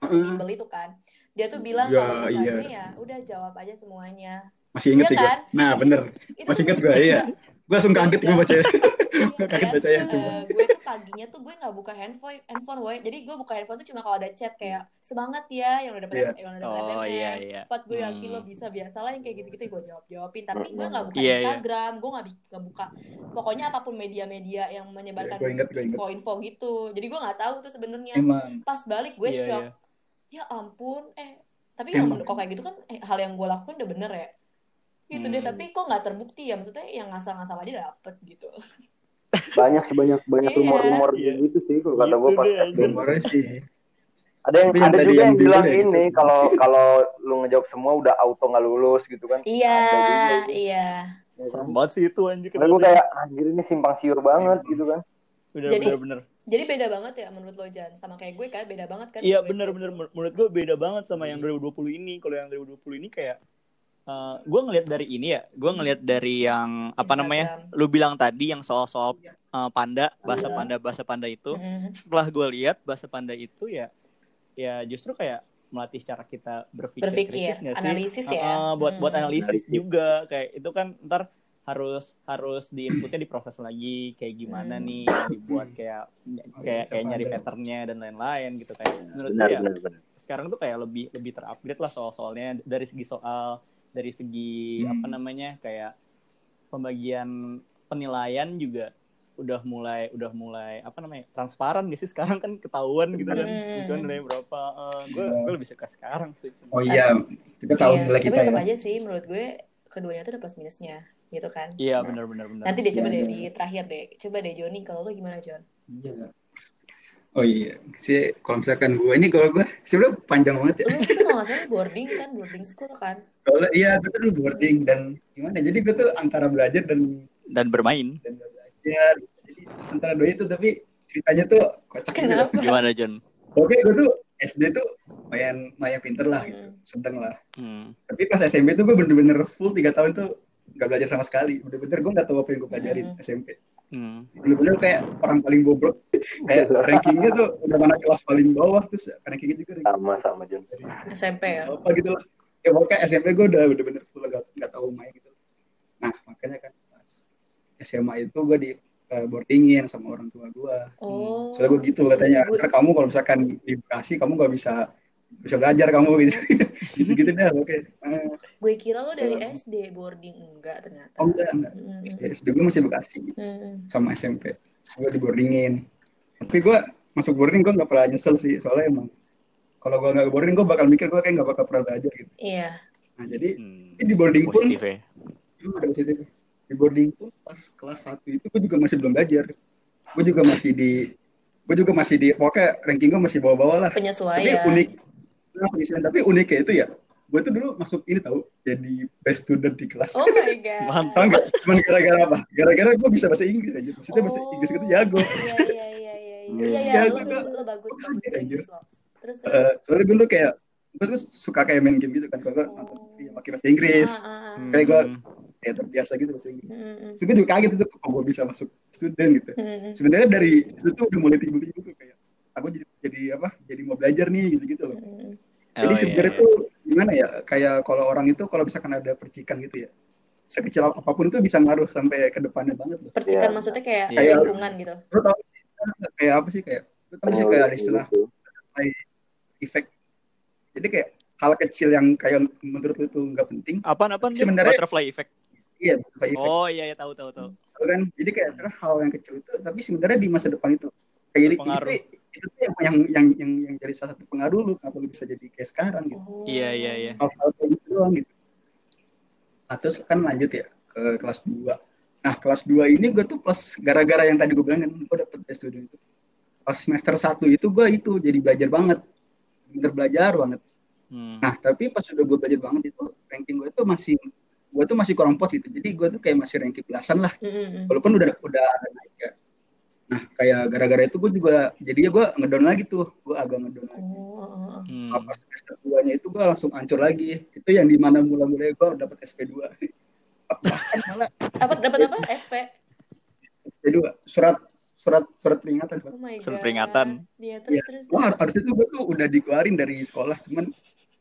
bimbel itu kan. Dia tuh bilang Ya, kalau iya. misalnya ya udah jawab aja semuanya. Masih inget Iya ya gue. kan? Nah, bener. Itu Masih inget gue, iya. Gue langsung kaget gue baca. Iya, Kaget kan? bacanya, Eh, coba. gue tuh paginya tuh gue nggak buka handphone handphone woy. jadi gue buka handphone tuh cuma kalau ada chat kayak semangat ya yang udah dapet Iya. yang udah dapet oh SMS iya iya gue yakin Hmm. lo bisa biasa lah yang kayak gitu-gitu gue jawab jawabin tapi gue nggak buka Iya, iya. Instagram gue nggak buka pokoknya apa pun media-media yang menyebarkan Iya, gue inget, gue inget. info-info gitu jadi gue nggak tahu tuh sebenarnya pas balik gue Iya, shock iya. Ya ampun eh tapi yang Emang. kok kayak gitu kan eh, hal yang gue lakuin udah bener ya gitu deh Hmm. tapi kok nggak terbukti ya maksudnya yang ngasal-ngasal aja dapet gitu Banyak sih banyak banyak Iya. rumor-rumor Iya. gitu sih kalau kata gue Gitu pas deh. Rumornya sih. Ada yang Tapi ada juga yang bilang ya, ini gitu. kalau kalau lu ngejawab semua udah auto nggak lulus gitu kan. iya Ada juga itu. iya Ya kan? serem banget sih itu anjir Karena gue kayak anjir ini simpang siur banget gitu kan. bener Jadi- bener bener jadi beda banget ya menurut lo Jan sama kayak gue kan beda banget kan Iya bener menurut gue beda banget sama yang 2020 ini. Kalau yang 2020 ini kayak eh gue ngelihat dari ini ya, gue ngelihat dari yang apa Instagram. namanya, lu bilang tadi yang soal-soal eh, panda, bahasa Iya. panda, bahasa panda itu. Mm-mm. Setelah gue lihat bahasa panda itu ya, ya justru kayak melatih cara kita berpikir, Berpikir, kritis nggak sih? analisis ya. Eh, buat buat Hmm. analisis Analisis. juga kayak itu kan ntar harus harus di inputnya diproses lagi kayak gimana Hmm. nih dibuat kayak kayak kayak nyari patternnya dan lain-lain gitu kayak menurut Benar gue ya benar benar. sekarang tuh kayak lebih lebih terupgrade lah soal-soalnya dari segi soal dari segi Hmm. apa namanya kayak pembagian penilaian juga udah mulai udah mulai apa namanya transparan gak sih sekarang kan ketahuan gitu kan Hmm. tujuan nilai berapa gue gue lebih suka sekarang sih Oh iya, kita tahu Iya, nilai tapi kita tetap ya. aja sih menurut gue keduanya tuh ada plus minusnya gitu kan iya benar benar benar nanti deh coba Iya, deh iya. di terakhir deh coba deh Joni kalau lo gimana Jon Iya. Oh iya, sih kalau misalkan gue ini kalau gue sebenarnya panjang banget ya. lu tuh kalau salah boarding kan boarding school kan Kalau iya gue tuh dulu boarding dan gimana? Jadi gue tuh antara belajar dan dan bermain dan belajar. Jadi antara dua itu tapi ceritanya tuh kocak juga. kenapa gimana John Oke, gue tuh SD tuh lumayan lumayan pinter lah gitu, Hmm. sedang lah. hmm. Tapi pas SMP tuh gue bener-bener full tiga tahun tuh nggak belajar sama sekali. Bener-bener gue nggak tahu apa yang gue pelajarin Hmm. SMP. Hmm. Bener-bener kayak orang paling bobrok. kayak rankingnya tuh udah mana kelas paling bawah terus rankingnya juga ranking Sama sama John. SMP ya apa gitu lah. Ya pokoknya SMP gue udah bener-bener full nggak nggak tahu main gitu. Nah makanya kan pas SMA itu gue di eh, boardingin sama orang tua gue Oh. soalnya gue gitu katanya Gue- ntar kamu kalau misalkan di Bekasi kamu gak bisa bisa belajar kamu gitu gitu gitu dah oke Eh, Gue kira lo dari SD boarding enggak ternyata. oh enggak enggak Mm, ya, SD gue masih Bekasi mm, sama SMP gue di boardingin tapi gue masuk boarding gue nggak pernah nyesel sih soalnya emang kalau gue nggak boarding gue bakal mikir gue kayak nggak bakal pernah belajar gitu Iya. nah jadi Hmm, di boarding pun positif ya. Hmm, ada positif. Di boarding pun pas kelas 1 itu gue juga masih belum belajar. Gue juga masih di gue juga masih di pokoknya ranking gue masih bawah-bawah lah. Tapi Penyesuaian. unik. Penyesuaian. tapi uniknya itu ya, gue tuh dulu masuk ini tahu jadi best student di kelas. Oh my god. Mantap. Tahu nggak? Cuman gara-gara apa? Gara-gara gue bisa bahasa Inggris aja. Maksudnya bahasa Oh. Inggris gue tuh jago. Iya iya iya iya iya. Hmm. Iya iya lo, gua. lo, lo bagus bagus bahasa Inggris lo. Terus terus. Eh, soalnya gue dulu kayak gue tuh suka kayak main game gitu kan. Kalau gue nonton TV pakai bahasa Inggris. Ah, ah, ah. Hmm. Kayak gue kayak terbiasa gitu bahasa Inggris. Mm, mm, Terus gue juga kaget itu kok gue bisa masuk student gitu. mm, mm. sebenarnya dari situ tuh udah mulai timbul-timbul tuh kayak aku jadi jadi apa jadi mau belajar nih gitu-gitu loh Mm, jadi Oh, sebenarnya iya, tuh gimana ya kayak kalau orang itu kalau misalkan ada percikan gitu ya sekecil apa pun itu bisa ngaruh sampai ke depannya banget loh Percikan Iya. maksudnya kayak Iya. lingkungan gitu. tau sih, kayak apa sih kayak lo tau sih Oh, kayak iya, ada istilah gitu. efek jadi kayak hal kecil yang kayak menurut lo itu nggak penting Apaan apaan? Sebenarnya- butterfly effect. iya kayak efek Oh iya iya tahu tahu tahu. Tahu kan jadi kayak terus hal yang kecil itu tapi sebenarnya di masa depan itu kayak itu, itu tuh yang, yang yang yang yang jadi salah satu pengaruh lu kenapa lu bisa jadi kayak sekarang gitu. Oh. Iya iya iya. hal-hal kayak gitu doang gitu. Nah terus kan lanjut ya ke kelas 2 nah kelas 2 ini gue tuh pas gara-gara yang tadi gue bilang kan gue dapet best student itu. Pas semester 1 itu gue itu jadi belajar banget. Bener belajar banget. Hmm. nah tapi pas udah gue belajar banget itu ranking gue tuh masih gue tuh masih kurang pos gitu. Jadi gue tuh kayak masih ranking belasan lah. Mm, mm, mm. walaupun udah udah ada naik ya nah kayak gara-gara itu gue juga jadinya gue ngedon lagi tuh gue agak ngedon lagi Oh, oh, oh. Hmm. apa semester 2 nya itu gue langsung hancur lagi itu yang di mana mula-mulanya gue dapet SP2 bahkan malah Apa dapat apa? SP. SP2 surat surat surat peringatan Oh my god. Surat peringatan. Iya, terus Iya. terus. Wah, terus. harusnya tuh gue tuh udah dikeluarin dari sekolah cuman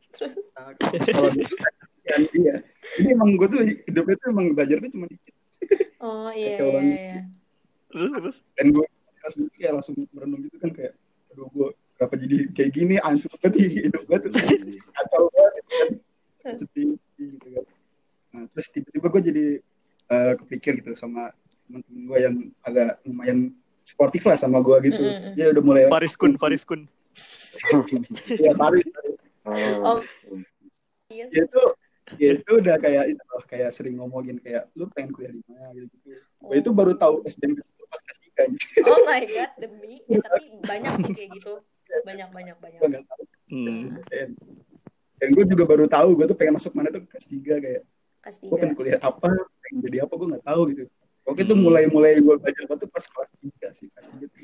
Terus. uh, gue tuh kan dia jadi emang gue tuh hidupnya tuh emang belajar tuh cuma dikit Oh iya Kacau iya banget. iya. Terus terus. dan gue langsung kayak langsung merenung gitu kan kayak aduh gue kenapa jadi kayak gini hancur banget di hidup gue tuh kacau banget gitu kan. sedih gitu kan nah, terus tiba-tiba gue jadi eh, kepikir gitu sama teman-teman gue yang agak lumayan sportif lah sama gue gitu Mm, mm, mm. dia udah mulai Faris Kun, Faris Kun. ya Paris Oh. Iya dia itu dia itu udah kayak itu loh kayak sering ngomongin kayak lu pengen kuliah di mana gitu gitu gue itu baru tahu SBM pas kelas tiga gitu Oh my god, demi. Ya, tapi banyak sih kayak gitu. Banyak banyak banyak. gue tahu Hmm. dan, dan gue juga baru tahu gue tuh pengen masuk mana tuh kelas tiga kayak Kelas gue pengen tiga. kuliah apa pengen jadi apa gue nggak tahu gitu Oke itu Hmm. mulai mulai gue belajar apa tuh pas kelas tiga sih kelas tiga tuh.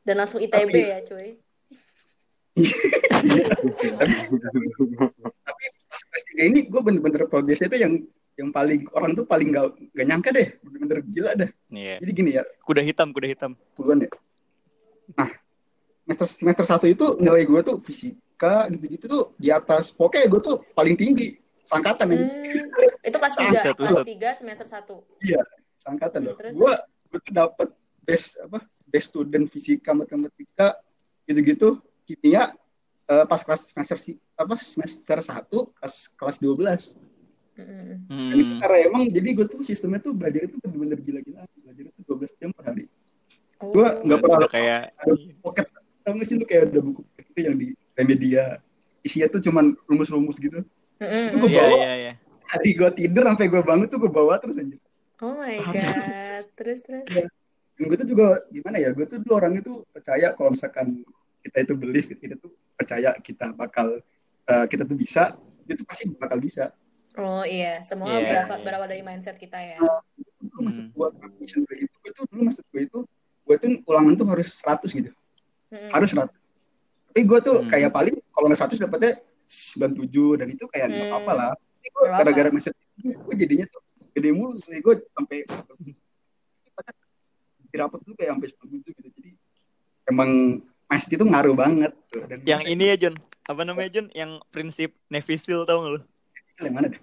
Dan langsung ITB Tapi- ya, cuy. pas kelas tiga ini gue bener-bener progresnya itu yang yang paling orang tuh paling gak, gak nyangka deh. Bener-bener gila deh Iya. jadi gini ya. Kuda hitam, kuda hitam. puluhan ya. Nah semester semester satu itu nilai gue tuh fisika gitu-gitu tuh di atas. Pokoknya gue tuh paling tinggi. Sangkatan ini Hmm, itu kelas tiga, kelas satu. tiga semester satu. sangkatan loh Terus, gue gue tuh dapet best apa best student fisika matematika gitu-gitu. Kimia eh, pas kelas semester si apa semester satu kelas kelas 12 Mm, mm, Dan itu Hmm. karena emang jadi gue tuh sistemnya tuh belajar itu bener-bener gila-gila belajar itu 12 jam per hari. Gua Oh. nggak pernah- Udah kayak ada pocket tau gak sih lu kayak ada buku itu yang di Remedia isinya tuh cuman rumus-rumus gitu Mm, mm, itu gua Iya, bawa. iya, iya. hari gue tidur sampai gue bangun tuh gue bawa terus aja Oh my god. Terus terus. dan gue tuh juga gimana ya gue tuh dulu orang itu percaya kalau misalkan kita itu belief kita tuh percaya kita bakal eh, kita tuh bisa itu pasti bakal bisa Oh iya, semua Iya, berawal, iya. berawal dari mindset kita ya. dulu maksud Hmm. gue ambition gue itu gue tuh dulu maksud gue itu gue tuh ulangan tuh harus 100 gitu Mm, harus 100 tapi gue tuh Hmm. kayak paling kalau nggak 100 dapetnya 97 dan itu kayak nggak Hmm. apa-apa lah tapi gue gara-gara mindset gue jadinya tuh gede mulu jadi gue sampai di rapot tuh kayak sampai 97 gitu jadi emang mindset itu ngaruh banget tuh. dan Yang ini ya, John. Apa namanya, John? Yang prinsip Navy Seal tau gak lu? yang mana deh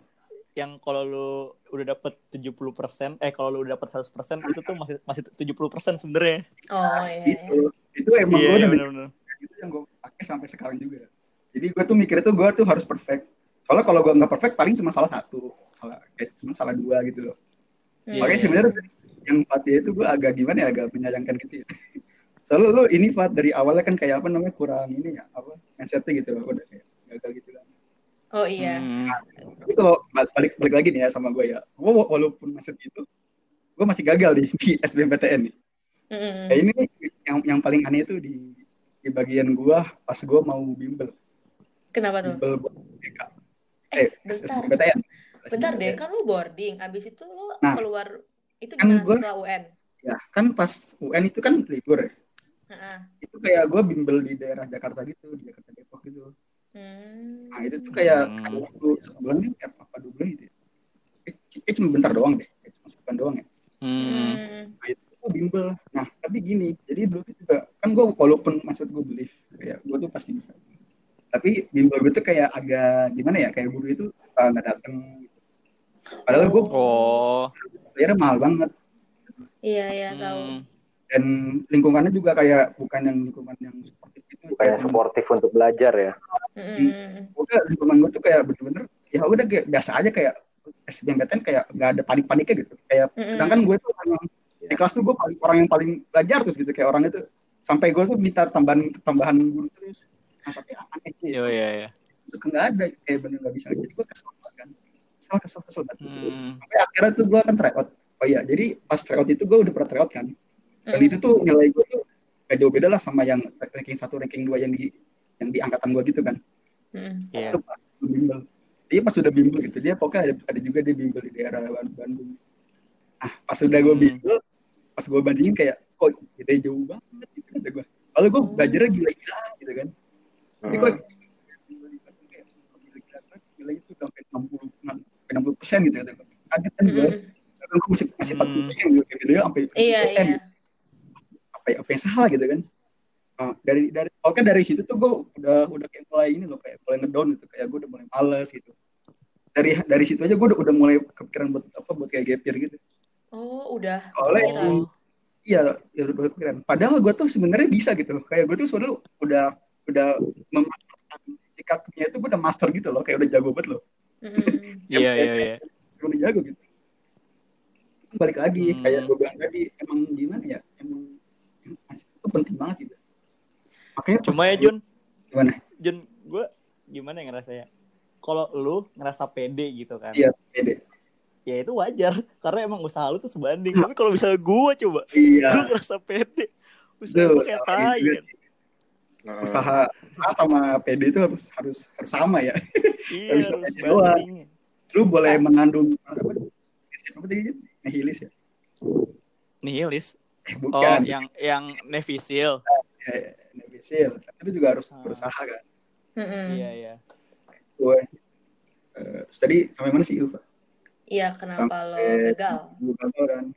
yang kalau lu udah dapet 70% eh kalau lu udah dapet 100% itu tuh masih masih 70% sebenarnya. Oh iya. iya. Itu itu emang Iya, gue iya udah benar-benar. itu yang gue pakai sampai sekarang juga. Jadi gue tuh mikir itu gue tuh harus perfect. Soalnya kalau gue nggak perfect paling cuma salah satu, salah kayak cuma salah dua gitu loh. Hmm. Makanya sebenarnya yang Fatih itu gue agak gimana ya, agak menyayangkan gitu ya. Soalnya lu ini Fat dari awalnya kan kayak apa namanya kurang ini ya, apa mindsetnya gitu loh, udah kayak gagal gitu kan. Oh iya. Hmm. Tapi kalau balik balik lagi nih ya sama gue ya, gue walaupun mindset gitu, gue masih gagal di, di SBMPTN nih. Kayak ini nih, yang yang paling aneh itu di di bagian gue pas gue mau bimbel, Kenapa tuh? bimbel buat BK. Eh, Eh, bentar. SBMPTN. Bentar deh, kan lu boarding. Abis itu lu Nah, keluar itu kan gimana gua- setelah UN? Ya, kan pas UN itu kan libur ya. Heeh. Itu kayak gue bimbel di daerah Jakarta gitu, di Jakarta Depok gitu. Hmm. Nah itu tuh kayak Hmm. kayak waktu sebulan nih kayak apa dua bulan gitu ya. Eh, Kayak cuma bentar doang deh, kayak cuma sebulan doang ya. Hmm. Hmm. Nah itu gue bimbel. Nah tapi gini, jadi dulu tuh juga kan gue walaupun maksud gue belief, kayak gue tuh pasti bisa. Tapi bimbel gue tuh kayak agak gimana ya, kayak guru itu nggak dateng. Gitu. Padahal gue Oh. bayarnya mahal banget Iya, iya, tahu. Hmm. Dan lingkungannya juga kayak bukan yang lingkungan yang seperti itu. Kayak Kayak sportif untuk belajar ya. Mm-mm. udah lingkungan gue tuh kayak bener-bener ya udah kayak biasa aja kayak SBMPTN kayak nggak ada panik-paniknya gitu kayak Mm-mm. sedangkan gue tuh emang di kelas tuh gue paling orang yang paling belajar terus gitu kayak orang itu sampai gue tuh minta tambahan tambahan guru terus nah tapi aneh sih Iya iya iya. itu nggak ada kayak bener nggak bisa jadi gue kesel banget kan kesel kesel kesel banget Hmm. sampai akhirnya tuh gue kan tryout oh iya jadi pas tryout itu gue udah pernah tryout kan dan Mm. itu tuh nilai gue tuh gak jauh beda lah sama yang ranking satu ranking dua yang di yang di angkatan gue gitu kan. Mm. Iya. itu pas udah bimbel. Dia pas sudah bimbel gitu dia pokoknya ada, ada juga dia bimbel di daerah Ban- Bandung. Ah pas sudah gue Hmm. bimbel pas gue bandingin kayak kok beda jauh banget gitu kata gue lalu gue belajarnya gila-gila gitu kan. Tapi banget, gila itu sampai 60 sampai 60 persen gitu kata gue kaget kan gue kan gue masih masih Hmm. 40 persen gitu kayak dia sampai 40 Iya, persen iya. apa apa yang salah gitu kan Nah, dari dari oke dari situ tuh gue udah udah kayak mulai ini loh kayak mulai ngedown gitu kayak gue udah mulai males gitu dari dari situ aja gue udah, udah mulai kepikiran buat apa buat kayak gap year gitu Oh, udah. Oh. iya ya udah kepikiran padahal gue tuh sebenarnya bisa gitu kayak gue tuh sebenarnya udah udah memasterkan sikapnya itu gue udah master gitu loh kayak udah jago banget loh. Iya iya iya. udah jago gitu balik lagi Hmm. kayak gue bilang tadi emang gimana ya emang itu penting banget gitu makanya Cuma ya Jun, gimana Jun, gue gimana ya ngerasanya? Kalau lu ngerasa pede gitu kan, iya pede ya itu wajar. Karena emang usaha lu tuh sebanding. Tapi kalau misalnya gue coba, iya gue ngerasa pede. Usaha gue kayak tai kan. usaha A sama PD itu harus harus harus sama ya Iya, bisa harus pede doang. lu boleh mengandung apa apa tadi nihilis ya Nihilis. Eh Oh, bukan yang yang Navy Seal. eh, nihilisir tapi juga harus Ah. berusaha kan. Iya iya. gue eh, terus tadi sampai mana sih Ilva Iya, kenapa lo Sampai- gagal? gue gagal kan nah,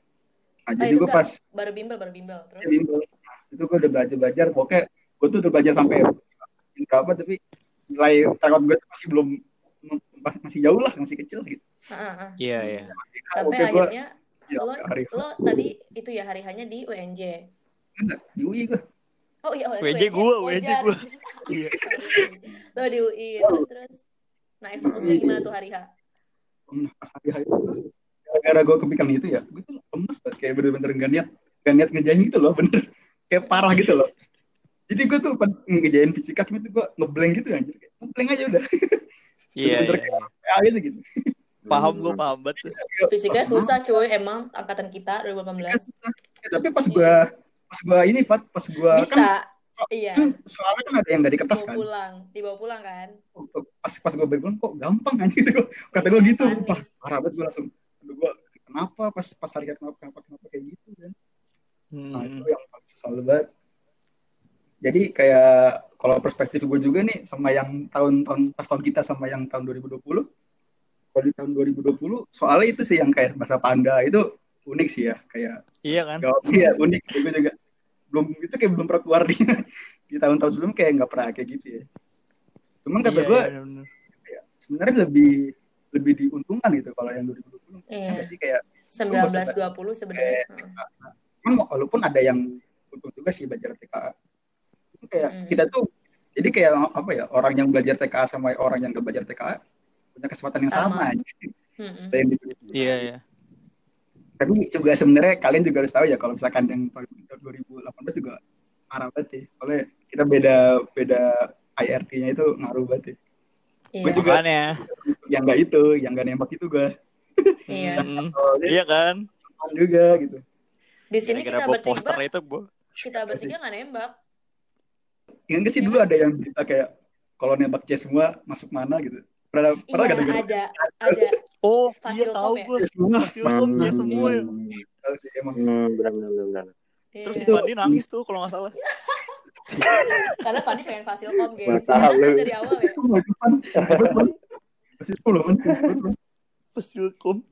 Ah, jadi gue pas Baru bimbel, baru bimbel. Terus? bimbel nah, itu gue udah belajar belajar pokoknya gue tuh udah belajar sampai berapa tapi nilai tryout gue masih belum masih- jauh lah masih kecil gitu. Iya iya. Sampai Oke, gua- akhirnya ya, lo, hari lo tadi itu ya hari hanya di UNJ. enggak di UI gue Oh iya, gua, WJ gua. Iya. Lo di UI terus terus. Nah eksekusi gimana tuh hari H? Nah, hari hari itu gara-gara gue kepikiran itu ya gue tuh lemes banget kayak bener-bener gak niat gak niat ngejain gitu loh bener kayak parah gitu loh jadi gue tuh ngejain fisika cuma itu gue ngeblank gitu anjir kayak ngeblank aja udah Iya Bener-bener iya. kayak gitu gitu Paham gue paham banget. tuh. Fisikanya susah cuy, emang angkatan kita 2018. Ya, tapi pas gue pas gue ini Fat pas gue kan Bisa. Iya. kan soalnya kan ada yang dari kertas Dibawa kan pulang, dibawa pulang kan? pas pas gue balik pulang kok gampang kan gitu kata gue Iya, gitu wah parah banget gue langsung aduh gue kenapa pas pas hari kenapa kenapa kenapa kayak gitu kan Nah, Hmm. itu yang paling susah banget. Jadi kayak kalau perspektif gue juga nih sama yang tahun-tahun pas tahun kita sama yang tahun 2020. Kalau di tahun 2020 soalnya itu sih yang kayak bahasa panda itu unik sih ya kayak Iya kan? gak iya unik gue juga belum itu kayak belum pernah keluar di di tahun-tahun sebelum kayak nggak pernah kayak gitu ya. Cuman kata Iya, gue iya, bener-bener. sebenarnya lebih lebih diuntungkan gitu kalau yang 2020 Iya. Sih kayak 19-20 sebenarnya. emang walaupun ada yang untung juga sih belajar TKA Itu kayak Hmm. kita tuh jadi kayak apa ya orang yang belajar TKA sama orang yang gak belajar TKA punya kesempatan yang Sama. Ada yang di- Iya, iya. tapi juga sebenarnya kalian juga harus tahu ya kalau misalkan yang tahun 2018 juga parah banget ya soalnya kita beda beda IRT-nya itu ngaruh banget ya. Iya. Gue juga Makanya. yang nggak itu yang nggak nembak itu gue Iya. Hmm, iya kan? juga gitu Di sini Gara-gara kita bawa bertiga, poster itu, Bu. kita bertiga nggak nembak. Ingat gak sih dulu ada yang berita kayak kalau nembak C semua masuk mana gitu pernah pernah Iya gak dengar ada, ada. Oh, iya tahu ya? gue. C semua Fasilkom C semua ya. Tahu sih, emang Hmm, benar benar benar. benar. Terus Iya. si Fandi nangis tuh kalau nggak salah. Karena Fandi pengen. Masa Kan lu. dari awal ya. kan itu loh.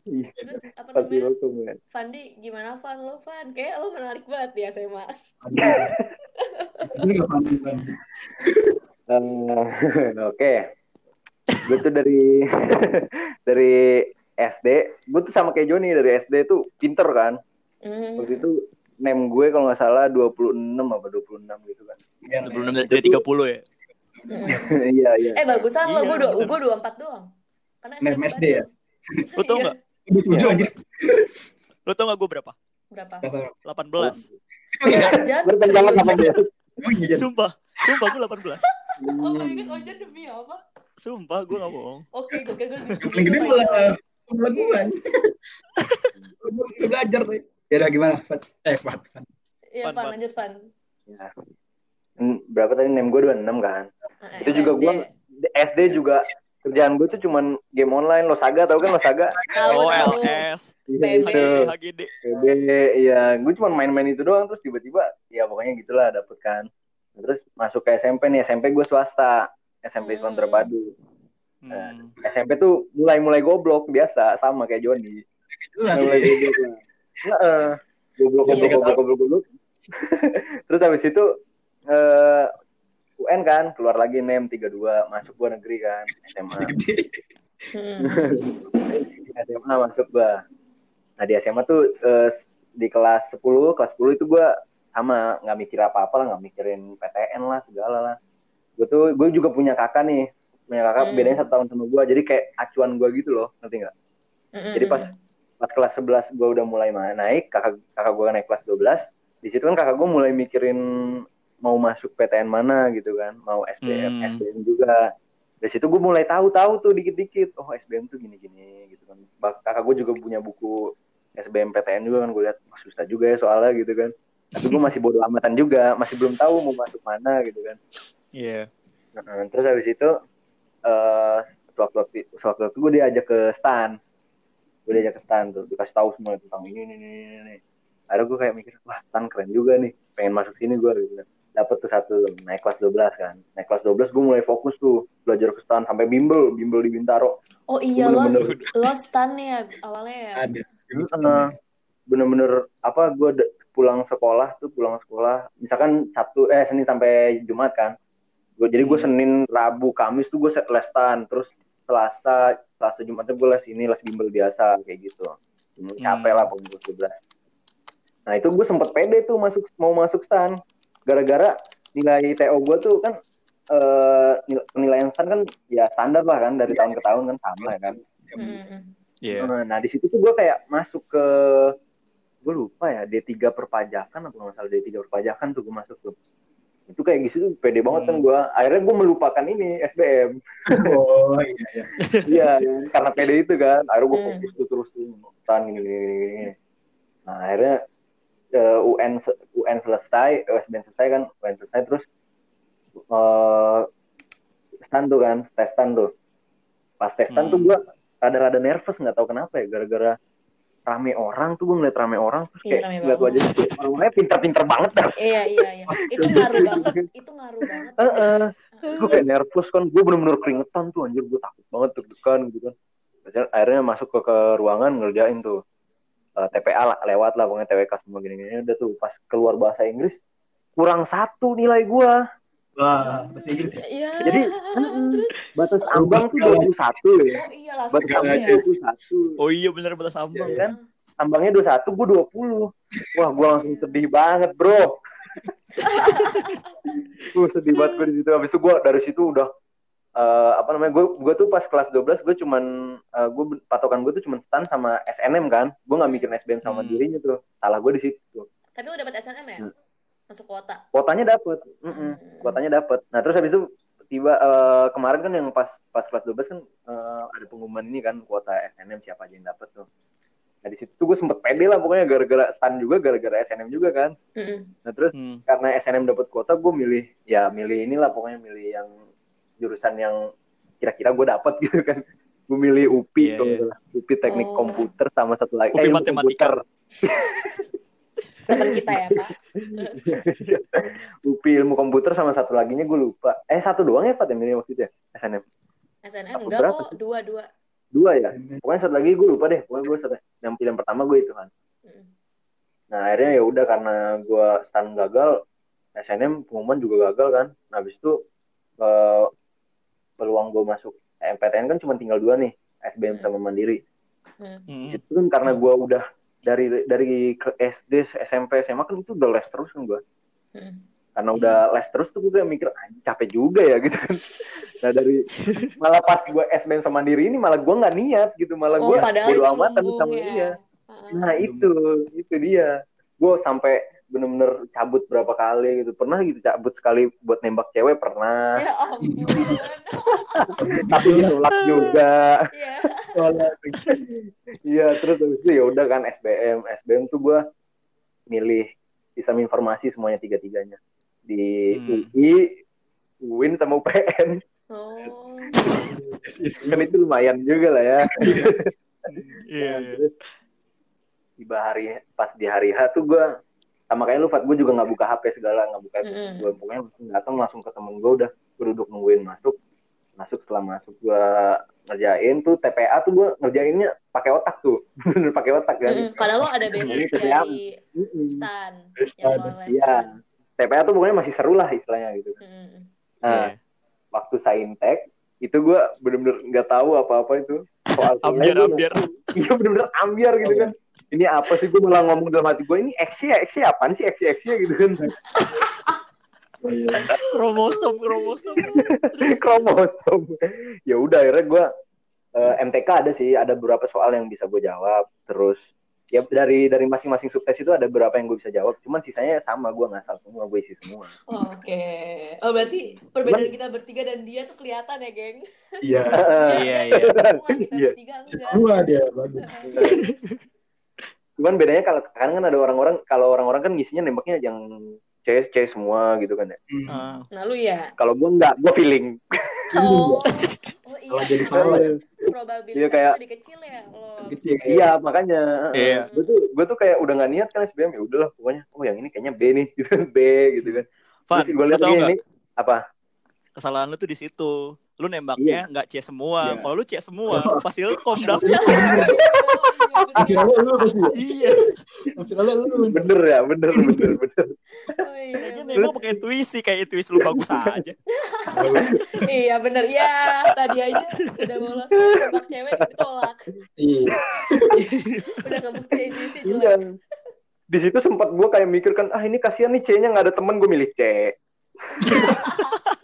Iya, Terus apa namanya? Fasilkom ya. Fandi, gimana Fan lo Fan? Kayak lo menarik banget ya SMA. Ini Fandi, Fandi. Eh, Oke. Gue tuh dari dari SD, gue tuh sama kayak Joni dari SD tuh pinter kan. Hmm. Waktu itu name gue kalau nggak salah 26 apa 26 gitu kan. Iya, Belum dari 30 ya. Iya, iya. Eh bagusan lo, Iya, gue dua, bener. gue dua empat doang. Karena gue SD ya? Lo tau Iya. nggak? Tujuh anjir. Lo tau nggak gue berapa? Berapa? Berapa? 18. Ojan? Berarti jangan iya, Jan? Sumpah. Sumpah gue 18. Oh my god, Ojan demi apa? Sumpah gue gak bohong. Oke, gue kira gue Yang gede malah malah gue. Gue belajar tuh. Ya udah gimana? Fat? Eh, Fat. Fat. Iya, Fan. lanjut Fan. Ya. Berapa tadi name gue 26 kan? Ah, Itu juga gue SD juga kerjaan gue tuh cuman game online lo saga tau kan lo saga Oh. LS. PB. Itu. HGD. PB iya gue cuma main-main itu doang terus tiba-tiba ya pokoknya gitulah dapet kan terus masuk ke SMP nih SMP gue swasta SMP Islam Hmm. Terpadu Hmm. SMP tuh mulai-mulai goblok biasa sama kayak Joni Jelas mulai goblok. Heeh. goblok Iya. goblok goblok goblok goblok terus habis itu eh UN kan keluar lagi NEM 32 masuk gua negeri kan SMA Hmm. SMA masuk gua. Nah di SMA tuh eh, di kelas 10, kelas 10 itu gua sama nggak mikir apa-apa lah, nggak mikirin PTN lah segala lah. Gue tuh gue juga punya kakak nih, punya kakak Hmm. bedanya satu tahun sama gua, jadi kayak acuan gua gitu loh, ngerti nggak? Hmm, Jadi hmm, pas pas kelas 11 gua udah mulai naik, kakak kakak gua naik kelas 12, di situ kan kakak gua mulai mikirin mau masuk PTN mana gitu kan, mau SBM, Hmm. SBM juga. Dari situ gue mulai tahu-tahu tuh dikit-dikit, oh SBM tuh gini-gini gitu kan. Kakak gue juga punya buku SBM PTN juga kan, gue lihat wah susah juga ya soalnya gitu kan. Tapi gue masih bodo amatan juga, masih belum tahu mau masuk mana gitu kan. Iya. Nah, terus habis itu eh sewaktu sewaktu itu gue diajak ke stan gue diajak ke stan tuh dikasih tahu semua tentang ini ini ini ini, ini. akhirnya gue kayak mikir wah stan keren juga nih pengen masuk sini gue gitu kan dapet tuh satu naik kelas 12 kan naik kelas 12 gue mulai fokus tuh belajar ke stan sampai bimbel bimbel di Bintaro Oh iya lo lo stan ya awalnya ya. Ada. Eh, bener-bener apa gue pulang sekolah tuh pulang sekolah misalkan Sabtu eh Senin sampai Jumat kan gue jadi gue Hmm. Senin Rabu Kamis tuh gue les stan terus Selasa Selasa Jumatnya gue les ini les bimbel biasa kayak gitu. Hmm, capek lah pengurus 12 nah itu gue sempet pede tuh masuk mau masuk stan. Gara-gara nilai TO gue tuh kan eh nil- penilaian stan kan ya standar lah kan dari tahun ke tahun kan sama kan. Hmm, hmm. Iya. Eh, Nah di situ tuh gue kayak masuk ke gue lupa ya D3 perpajakan apa nggak salah D3 perpajakan tuh gue masuk tuh itu kayak gitu tuh pede banget kan Hmm. gue akhirnya gue melupakan ini SBM Oh iya iya. iya karena pede itu kan akhirnya gue Hmm. fokus tuh terus tuh tan gini gini gini, nah akhirnya eh, UN UN selesai eh, SBM selesai kan UN selesai terus eh stan tuh kan tes stan tuh pas tes stan Hmm. tuh gue rada-rada nervous nggak tahu kenapa ya gara-gara rame orang tuh gue ngeliat rame orang terus Iya, kayak rame ngeliat wajah orang-orangnya pinter-pinter banget dah Iya iya iya. Itu ngaruh banget. Itu ngaruh banget. Heeh. gue kayak nervous kan gue bener-bener keringetan tuh anjir gue takut banget deg-degan gitu kan akhirnya masuk ke, ke ruangan ngerjain tuh Eh, TPA lah, lewat lah pokoknya TWK semua gini-gini udah tuh pas keluar bahasa Inggris kurang satu nilai gue Wah, bahasa Inggris ya. Iya. Jadi, terus Batas ambang tuh 21 ya. oh iya langsung Batas ambang ya. aja. 21. Oh iya bener batas ambang Iya, kan. Ambangnya 21, gue 20. Wah, gue langsung sedih banget, bro. Gue sedih banget gue di situ. Habis itu gue dari situ udah eh, apa namanya? Gue gue tuh pas kelas 12 gue cuman eh, gue patokan gue tuh cuman stan sama SNM kan. Gue nggak mikirin SBM sama Hmm. dirinya tuh. Salah gue di situ. Tapi lu dapat SNM ya? Hmm. Masuk kuota. Kuotanya dapet, Mm-mm. Hmm. kuotanya dapet. Nah terus habis itu tiba eh, kemarin kan yang pas pas kelas 12 kan eh, ada pengumuman ini kan kuota SNM siapa aja yang dapet tuh. Nah di situ tuh gue sempet pede lah pokoknya gara-gara stan juga gara-gara SNM juga kan. Mm-mm. Nah terus Hmm. karena SNM dapat kuota gue milih ya milih inilah pokoknya milih yang jurusan yang kira-kira gue dapat gitu kan. Gue milih UPI nggak salah. UPI teknik Oh. komputer sama satu lagi UPI ilmu matematika. komputer. Teman kita ya, Pak. UPI ilmu komputer sama satu laginya gue lupa. Eh satu doang ya Pak yang milih waktu itu ya SNM. SNM Apa, enggak berapa kok, dua-dua. Dua ya. Pokoknya satu lagi gue lupa deh. Pokoknya gue satu. Yang pilihan pertama gue itu kan. Mm. Nah akhirnya ya udah karena gue stan gagal, SNM pengumuman juga gagal kan. Nah habis itu eh, peluang gue masuk MPTN kan cuma tinggal dua nih, SBM sama Mandiri. Mm. Hmm. Itu kan karena gue udah dari dari ke SD, SMP, SMA kan itu udah les terus kan gue. Mm. Karena udah les terus tuh gue mikir, "Anjing, capek juga ya gitu kan. Nah dari malah pas gue SBM sama Mandiri ini malah gue nggak niat gitu, malah Oh, gue bodo amatan sama ya. dia. Nah itu, itu dia. Gue sampai bener-bener cabut berapa kali gitu. Pernah gitu cabut sekali buat nembak cewek pernah. Ya ampun. Tapi ditolak juga. Iya. Iya terus habis itu ya udah kan SBM. SBM tuh gue milih sistem informasi semuanya tiga-tiganya di Hmm. UI, UIN sama UPN. Oh. Kan itu lumayan juga lah ya. Iya. Iya. terus tiba hari pas di hari H tuh gue sama kayak lu Fat gue juga nggak buka HP segala nggak buka Mm-mm. gue pokoknya langsung datang langsung ke temen gue udah. Gue duduk nungguin masuk. Masuk setelah masuk gue ngerjain tuh TPA tuh gue ngerjainnya pakai otak tuh. Bener pakai otak kan? Mm-mm. Padahal lo ada basic dari stan. Yang iya. TPA tuh pokoknya masih seru lah istilahnya gitu. Mm-mm. nah waktu saintek itu gue bener-bener nggak tahu apa-apa itu. Soal Ambiar, ambiar. iya bener-bener ambiar gitu kan ini apa sih gue malah ngomong dalam hati gue ini eksi ya eksi apaan sih eksi eksi gitu kan Oh, iya. Kromosom, kromosom. kromosom ya udah akhirnya gue MTK ada sih ada beberapa soal yang bisa gue jawab terus ya dari dari masing-masing subtes itu ada beberapa yang gue bisa jawab cuman sisanya sama gue ngasal semua gue isi semua Oke. Oh berarti perbedaan kita bertiga dan dia tuh kelihatan ya, geng. Iya. Iya, iya. Kita Iya. bertiga enggak. Semua dia bagus. cuman bedanya kalau kadang kan ada orang-orang kalau orang-orang kan ngisinya nembaknya yang C C semua gitu kan ya Hmm. Ah. Nah lu ya. kalau gue nggak gue feeling Oh. Oh Kalau iya. jadi salah ya. Probabilitasnya Iya, kayak- lebih kecil ya lo. Kecil kayak. iya makanya Iya. gue tuh gue tuh kayak udah nggak niat kan SBM ya udahlah pokoknya oh yang ini kayaknya B nih gitu B gitu kan terus gue lihat ini, apa kesalahan lu tuh di situ. Lu nembaknya nggak C semua. Iya. Kalau lu C semua, pasti lu kom. Akhirnya lu lu pasti. Iya. Akhirnya lu lu. bener ya bener bener bener Oh, iya, nembak pakai intuisi kayak intuisi lu bagus aja. Iya bener ya tadi aja udah bolos tembak cewek ditolak Iya. udah kebuktiin di sini iya di situ sempat gue kayak mikir kan ah ini kasihan nih C-nya nggak ada temen gue milih C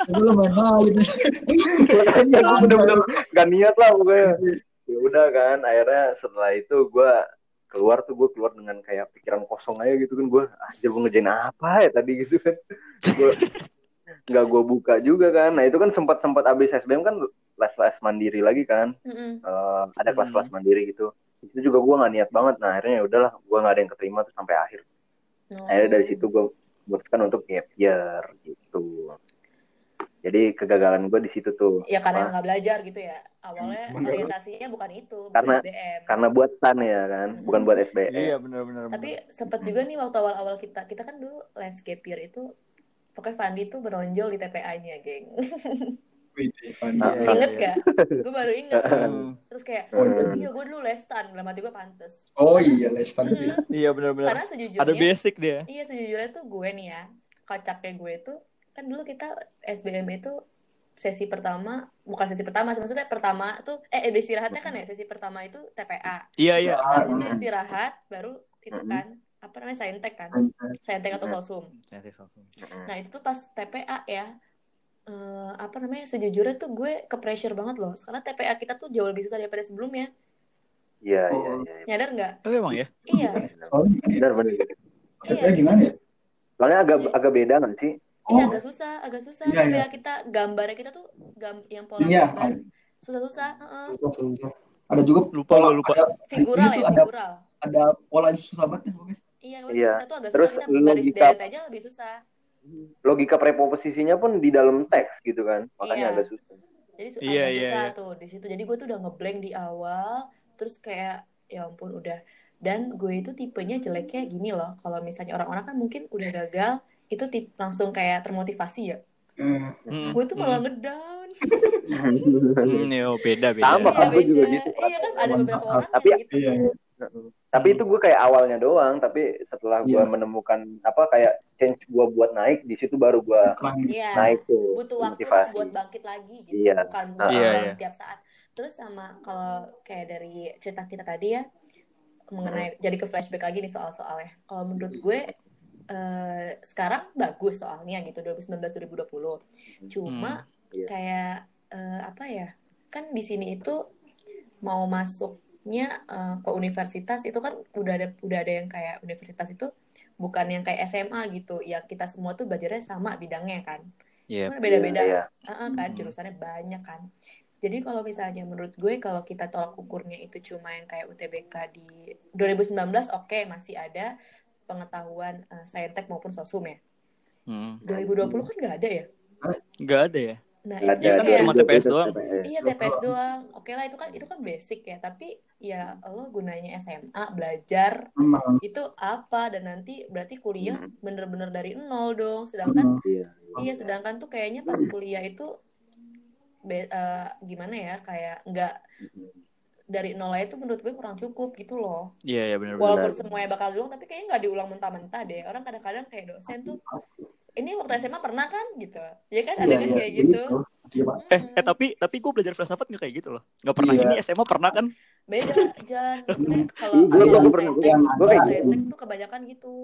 Itu lu main main. makanya gue bener-bener gak niat lah pokoknya ya udah kan akhirnya setelah itu gue keluar tuh gue keluar dengan kayak pikiran kosong aja gitu kan. Gue aja gue ngerjain apa ya tadi? Gitu kan. Gue nggak gue buka juga kan. Nah itu kan sempat sempat abis SBM kan les les mandiri lagi kan. Mm-mm. Eh, ada kelas-kelas mandiri gitu. Itu juga gue nggak niat banget. Nah akhirnya ya udahlah gue nggak ada yang keterima tuh sampai akhir. Oh. akhirnya dari situ gue memutuskan untuk gap year gitu jadi kegagalan gue di situ tuh ya karena nggak belajar gitu ya awalnya Hmm, orientasinya bukan itu bukan Karena- SBM karena buat stan ya kan Hmm. bukan buat SBM Iya benar-benar. tapi sempet juga nih waktu awal-awal kita kita kan dulu gap year itu pokoknya Fandi tuh menonjol di TPA-nya geng Wih, Evan. Ah, Iya, inget gak gue baru inget Hmm. terus kayak Hmm. iya gue dulu les stan dalam hati gue pantes Oh iya, Lestan itu. ya. Iya benar-benar. karena sejujurnya Ada basic dia. iya sejujurnya tuh gue nih ya kocaknya gue tuh kan dulu kita SBM itu sesi pertama bukan sesi pertama sih, maksudnya pertama tuh eh istirahatnya kan ya sesi pertama itu TPA Iya iya. habis Ah, itu istirahat baru itu kan apa namanya saintek kan Saintek. atau sosum nah itu tuh pas TPA ya eh, apa namanya sejujurnya tuh gue ke pressure banget loh karena TPA kita tuh jauh lebih susah daripada sebelumnya Iya, iya, Oh. iya. nyadar nggak Oh emang ya? iya ya? Benar, benar. Iya, TPA gimana ya? Soalnya agak agak beda nggak sih? Iya Oh. agak susah agak susah Iya, iya. kita gambarnya kita tuh gam yang pola Iya. gambar susah-susah. Susah, susah. Ada juga Lupa pola- lupa. Ada, figural ya ada figural ada pola yang susah banget ya pokoknya. iya, Iya. kita tuh agak Terus susah kita baris logika- deret aja lebih susah Logika preposisinya pun di dalam teks gitu kan. Makanya Iya. agak susah. jadi su- Iya, agak iya, susah iya. tuh di situ jadi gue tuh udah ngeblank di awal terus kayak ya ampun udah dan gue itu tipenya jeleknya gini loh kalau misalnya orang-orang kan mungkin udah gagal itu tip langsung kayak termotivasi ya Hmm, gue tuh malah hmm. ngedown Hmm, yo, beda beda. Sama, iya kan, gue juga beda gitu. iya kan ada beberapa orang Tapi- yang gitu iya, iya. tapi itu gue kayak awalnya doang. Tapi setelah gue Iya. menemukan apa kayak change gue buat naik, di situ baru gue iya naik tuh butuh waktu motivasi. buat bangkit lagi gitu Iya. bukan bukan Iya, doang iya. tiap saat terus sama kalau kayak dari cerita kita tadi ya mengenai jadi ke flashback lagi nih soal-soalnya kalau menurut gue eh, sekarang bagus soalnya gitu 2019 2020 cuma Iya. kayak eh, apa ya kan di sini itu mau masuknya eh, ke universitas itu kan udah ada udah ada yang kayak universitas itu bukan yang kayak SMA gitu yang kita semua tuh belajarnya sama bidangnya kan Iya. kan beda-beda Iya, iya. Heeh, kan Hmm. jurusannya banyak kan jadi kalau misalnya menurut gue kalau kita tolak ukurnya itu cuma yang kayak UTBK di 2019 oke masih ada pengetahuan eh, saintek maupun sosum ya Hmm. 2020 kan nggak ada ya Nggak ada ya? nah Ada, itu Iya, ada, kayak cuma TPS doang. TPS. Iya TPS doang. Oke lah itu kan itu kan basic ya. Tapi ya lo gunanya SMA belajar Memang. itu apa dan nanti berarti kuliah Hmm. bener-bener dari nol dong. Sedangkan memang. Iya. iya sedangkan tuh kayaknya pas kuliah itu be- eh, gimana ya kayak nggak dari nol aja tuh menurut gue kurang cukup gitu loh. Iya, iya benar benar. Walaupun semuanya bakal diulang tapi kayaknya nggak diulang mentah-mentah deh. Orang kadang-kadang kayak dosen tuh ini waktu SMA pernah kan gitu. Ya kan ada Iya, kan iya. kayak gitu. itu. Iya, Pak. Eh, eh tapi tapi gue belajar filsafat nggak kayak gitu loh. Nggak pernah Iya. ini SMA pernah kan? Beda Jan. Maksudnya kalau Gue kalau gue pernah gue kayak gitu. tuh kebanyakan gitu.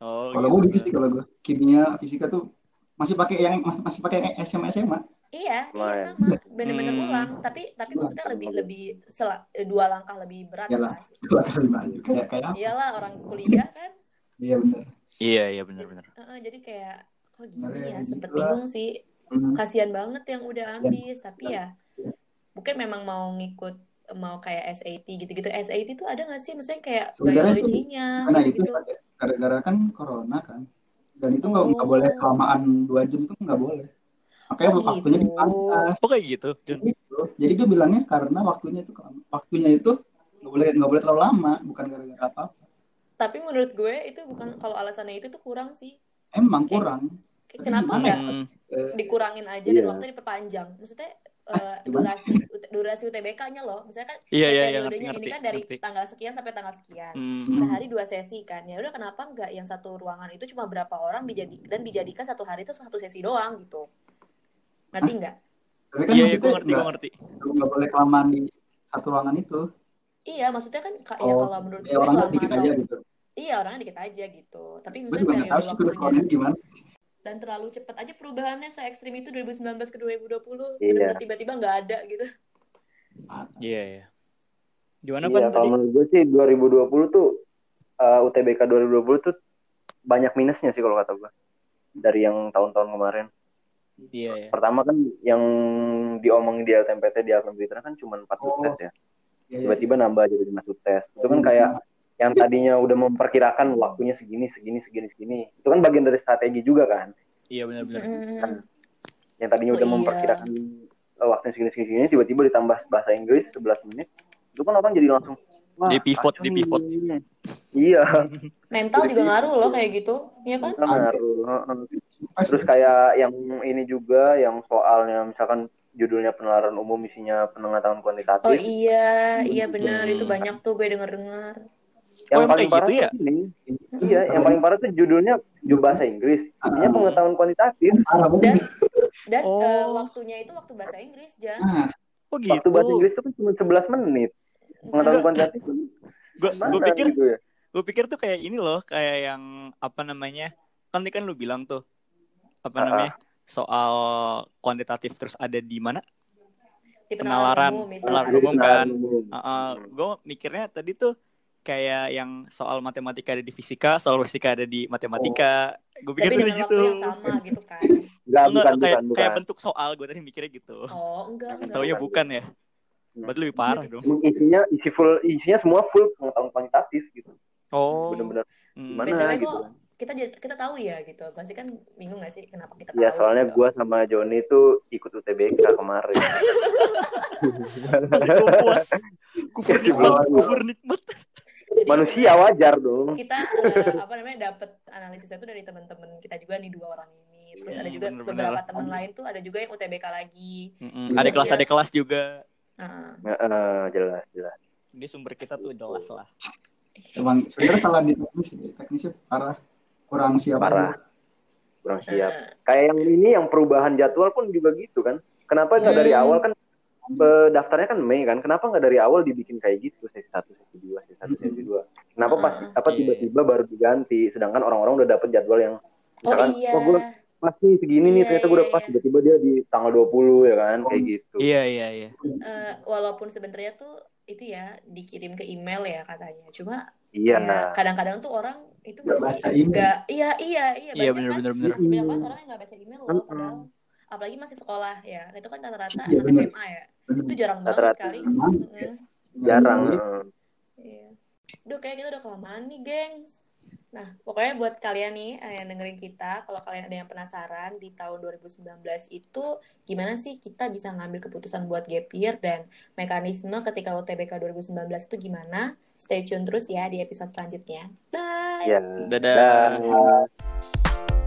Oh. Kalau gue gitu sih kalau gue kimia, fisika tuh masih pakai yang masih pakai SMA SMA. Iya, iya sama, bener-bener Hmm. ulang. Tapi tapi maksudnya lebih lebih sela- eh, dua langkah lebih berat Iyalah. kan. Dua maju kayak kayak apa? Iyalah orang kuliah kan. Iya benar. Iya, iya benar benar. Heeh, jadi kayak kok gini ya, gitu sempet bingung sih. Hmm. Kasihan banget yang udah ambis, tapi ya mungkin memang mau ngikut mau kayak SAT gitu-gitu. SAT tuh ada nggak sih maksudnya kayak biologinya Karena itu gitu. gara-gara kan corona kan. Dan itu nggak nggak Oh. boleh kelamaan dua jam itu nggak boleh. Makanya Oh, waktunya gitu. dipangkas. Oh kayak gitu. Gitu. Jadi gue bilangnya karena waktunya itu waktunya itu nggak boleh nggak boleh terlalu lama, bukan gara-gara apa. Tapi menurut gue itu bukan kalau alasannya itu tuh kurang sih. Emang Kayak- kurang. Kayak Kenapa nggak Hmm. Eh, dikurangin aja dan Iya. waktunya diperpanjang. Maksudnya gimana? durasi durasi UTBK-nya loh. Misalnya kan Iya, iya, iya, periodenya ngerti, ini kan dari ngerti. tanggal sekian sampai tanggal sekian. Hmm. Sehari dua sesi kan. Ya udah kenapa nggak yang satu ruangan itu cuma berapa orang dijadi dan dijadikan satu hari itu satu sesi doang gitu. Ngerti nggak? Tapi kan Iya, iya, maksudnya gue ngerti, gue nggak ngerti. nggak boleh kelamaan di satu ruangan itu. Iya, maksudnya kan ka- ya Oh, kalau menurut ya gue orangnya dikit atau aja gitu. iya orangnya dikit aja gitu. Tapi Gue misalnya juga nggak tahu sih waktunya ruangannya gimana. dan terlalu cepat aja perubahannya se ekstrim itu 2019 ke 2020 Iya. benar-benar tiba-tiba nggak ada gitu. Iya, iya. Gimana Iya, Pan kalau tadi? menurut gue sih 2020 tuh uh, UTBK 2020 tuh banyak minusnya sih kalau kata gue dari yang tahun-tahun kemarin. Iya, iya. Pertama kan yang diomongin di LTMPT di Alvin Twitter kan cuma 4 Oh. tes ya. Iya, iya, Tiba-tiba nambah jadi 5 tes. Itu kan kayak yang tadinya udah memperkirakan waktunya segini, segini, segini, segini. Itu kan bagian dari strategi juga kan. Iya benar-benar. Mm. Yang tadinya Oh, udah iya. memperkirakan uh, waktunya segini, segini, segini, tiba-tiba ditambah bahasa Inggris 11 menit. Itu kan orang jadi langsung Wah, Di pivot, di nih. Iya, Mental juga ngaruh loh kayak gitu, ya kan? ngaruh. Terus kayak yang ini juga yang soalnya misalkan judulnya penelaran umum isinya pengetahuan kuantitatif. Oh iya, iya benar Hmm. itu banyak tuh gue denger-dengar. yang Oh, paling kayak parah gitu ya? ini. Iya, yang paling parah tuh judulnya juga bahasa Inggris. Intinya Ah. pengetahuan kuantitatif. Parah Dan dan Oh. eh, waktunya itu waktu bahasa Inggris, Jan. Nah, Oh gitu. Waktu bahasa Inggris itu kan cuma 11 menit. Pengetahuan kuantitatif gue pikir gitu ya. Gue pikir tuh kayak ini loh, kayak yang apa namanya? Kan tadi kan lu bilang tuh apa Ah, ah. namanya? soal kuantitatif terus ada di mana? Di Penalaran. umum. Penalaran Jadi umum kan. umum. gue mikirnya tadi tuh kayak yang soal matematika ada di fisika, soal fisika ada di matematika. Gue pikir tuh gitu. yang sama gitu kan. Enggak, Enggak, bukan, kayak, bukan, kayak bentuk soal gue tadi mikirnya gitu. Oh, enggak, enggak. Taunya bukan ya. Berarti lebih parah dong. Isinya isi full isinya semua full pengetahuan kuantitatif gitu. Oh. Bener-bener Hmm. gimana BTW gitu. kok kita jadi- kita tahu ya gitu. Pasti kan bingung gak sih kenapa kita Ya tahu? soalnya gitu. gua sama Joni tuh ikut UTBK kemarin. Masih belum puas. Kufur nikmat, kufur nikmat. Jadi Manusia wajar dong. kita eh, apa namanya dapat analisisnya itu dari teman-teman kita juga nih dua orang ini. Terus Hmm, ada juga bener-bener. beberapa teman lain tuh ada juga yang UTBK lagi. Mm-mm. Ada kelas, ada kelas juga. Nah, Heeh, jelas, jelas. Jadi sumber kita tuh jelas lah. Emang sebenarnya salah di teknis, teknisnya parah. Kurang siap. Parah. Kurang siap. eh, Kayak yang ini yang perubahan jadwal pun juga gitu kan. Kenapa nggak dari Hmm. awal kan eh, daftarnya kan Mei kan. Kenapa nggak dari awal dibikin kayak gitu sesi satu, sesi dua, sesi satu, sesi dua. Kenapa pas Hmm. apa Iya. tiba-tiba baru diganti sedangkan orang-orang udah dapet jadwal yang Oh misalkan iya. wah gue pas nih segini nih Iya, ternyata gue udah iya, pas iya. tiba-tiba dia di tanggal 20 ya kan kayak gitu. Iya, iya, iya. Eh, walaupun sebenarnya tuh itu ya dikirim ke email ya katanya. Cuma Iya. kayak kadang-kadang tuh orang itu Nggak masih baca email. nggak iya iya iya Iya, kan bener. masih banyak banget orang yang nggak baca email loh padahal apalagi masih sekolah ya itu kan rata-rata Iya, anak bener. SMA ya itu jarang banget Rata-rata. kali Emang, Mm-mm. Jarang. Iya. Duh, kayak kita udah kelamaan nih, gengs. Nah, pokoknya buat kalian nih eh, yang dengerin kita, kalau kalian ada yang penasaran di tahun 2019 itu gimana sih kita bisa ngambil keputusan buat gap year dan mekanisme ketika UTBK 2019 itu gimana? Stay tune terus ya di episode selanjutnya. Bye! Ya. Dadah. Dan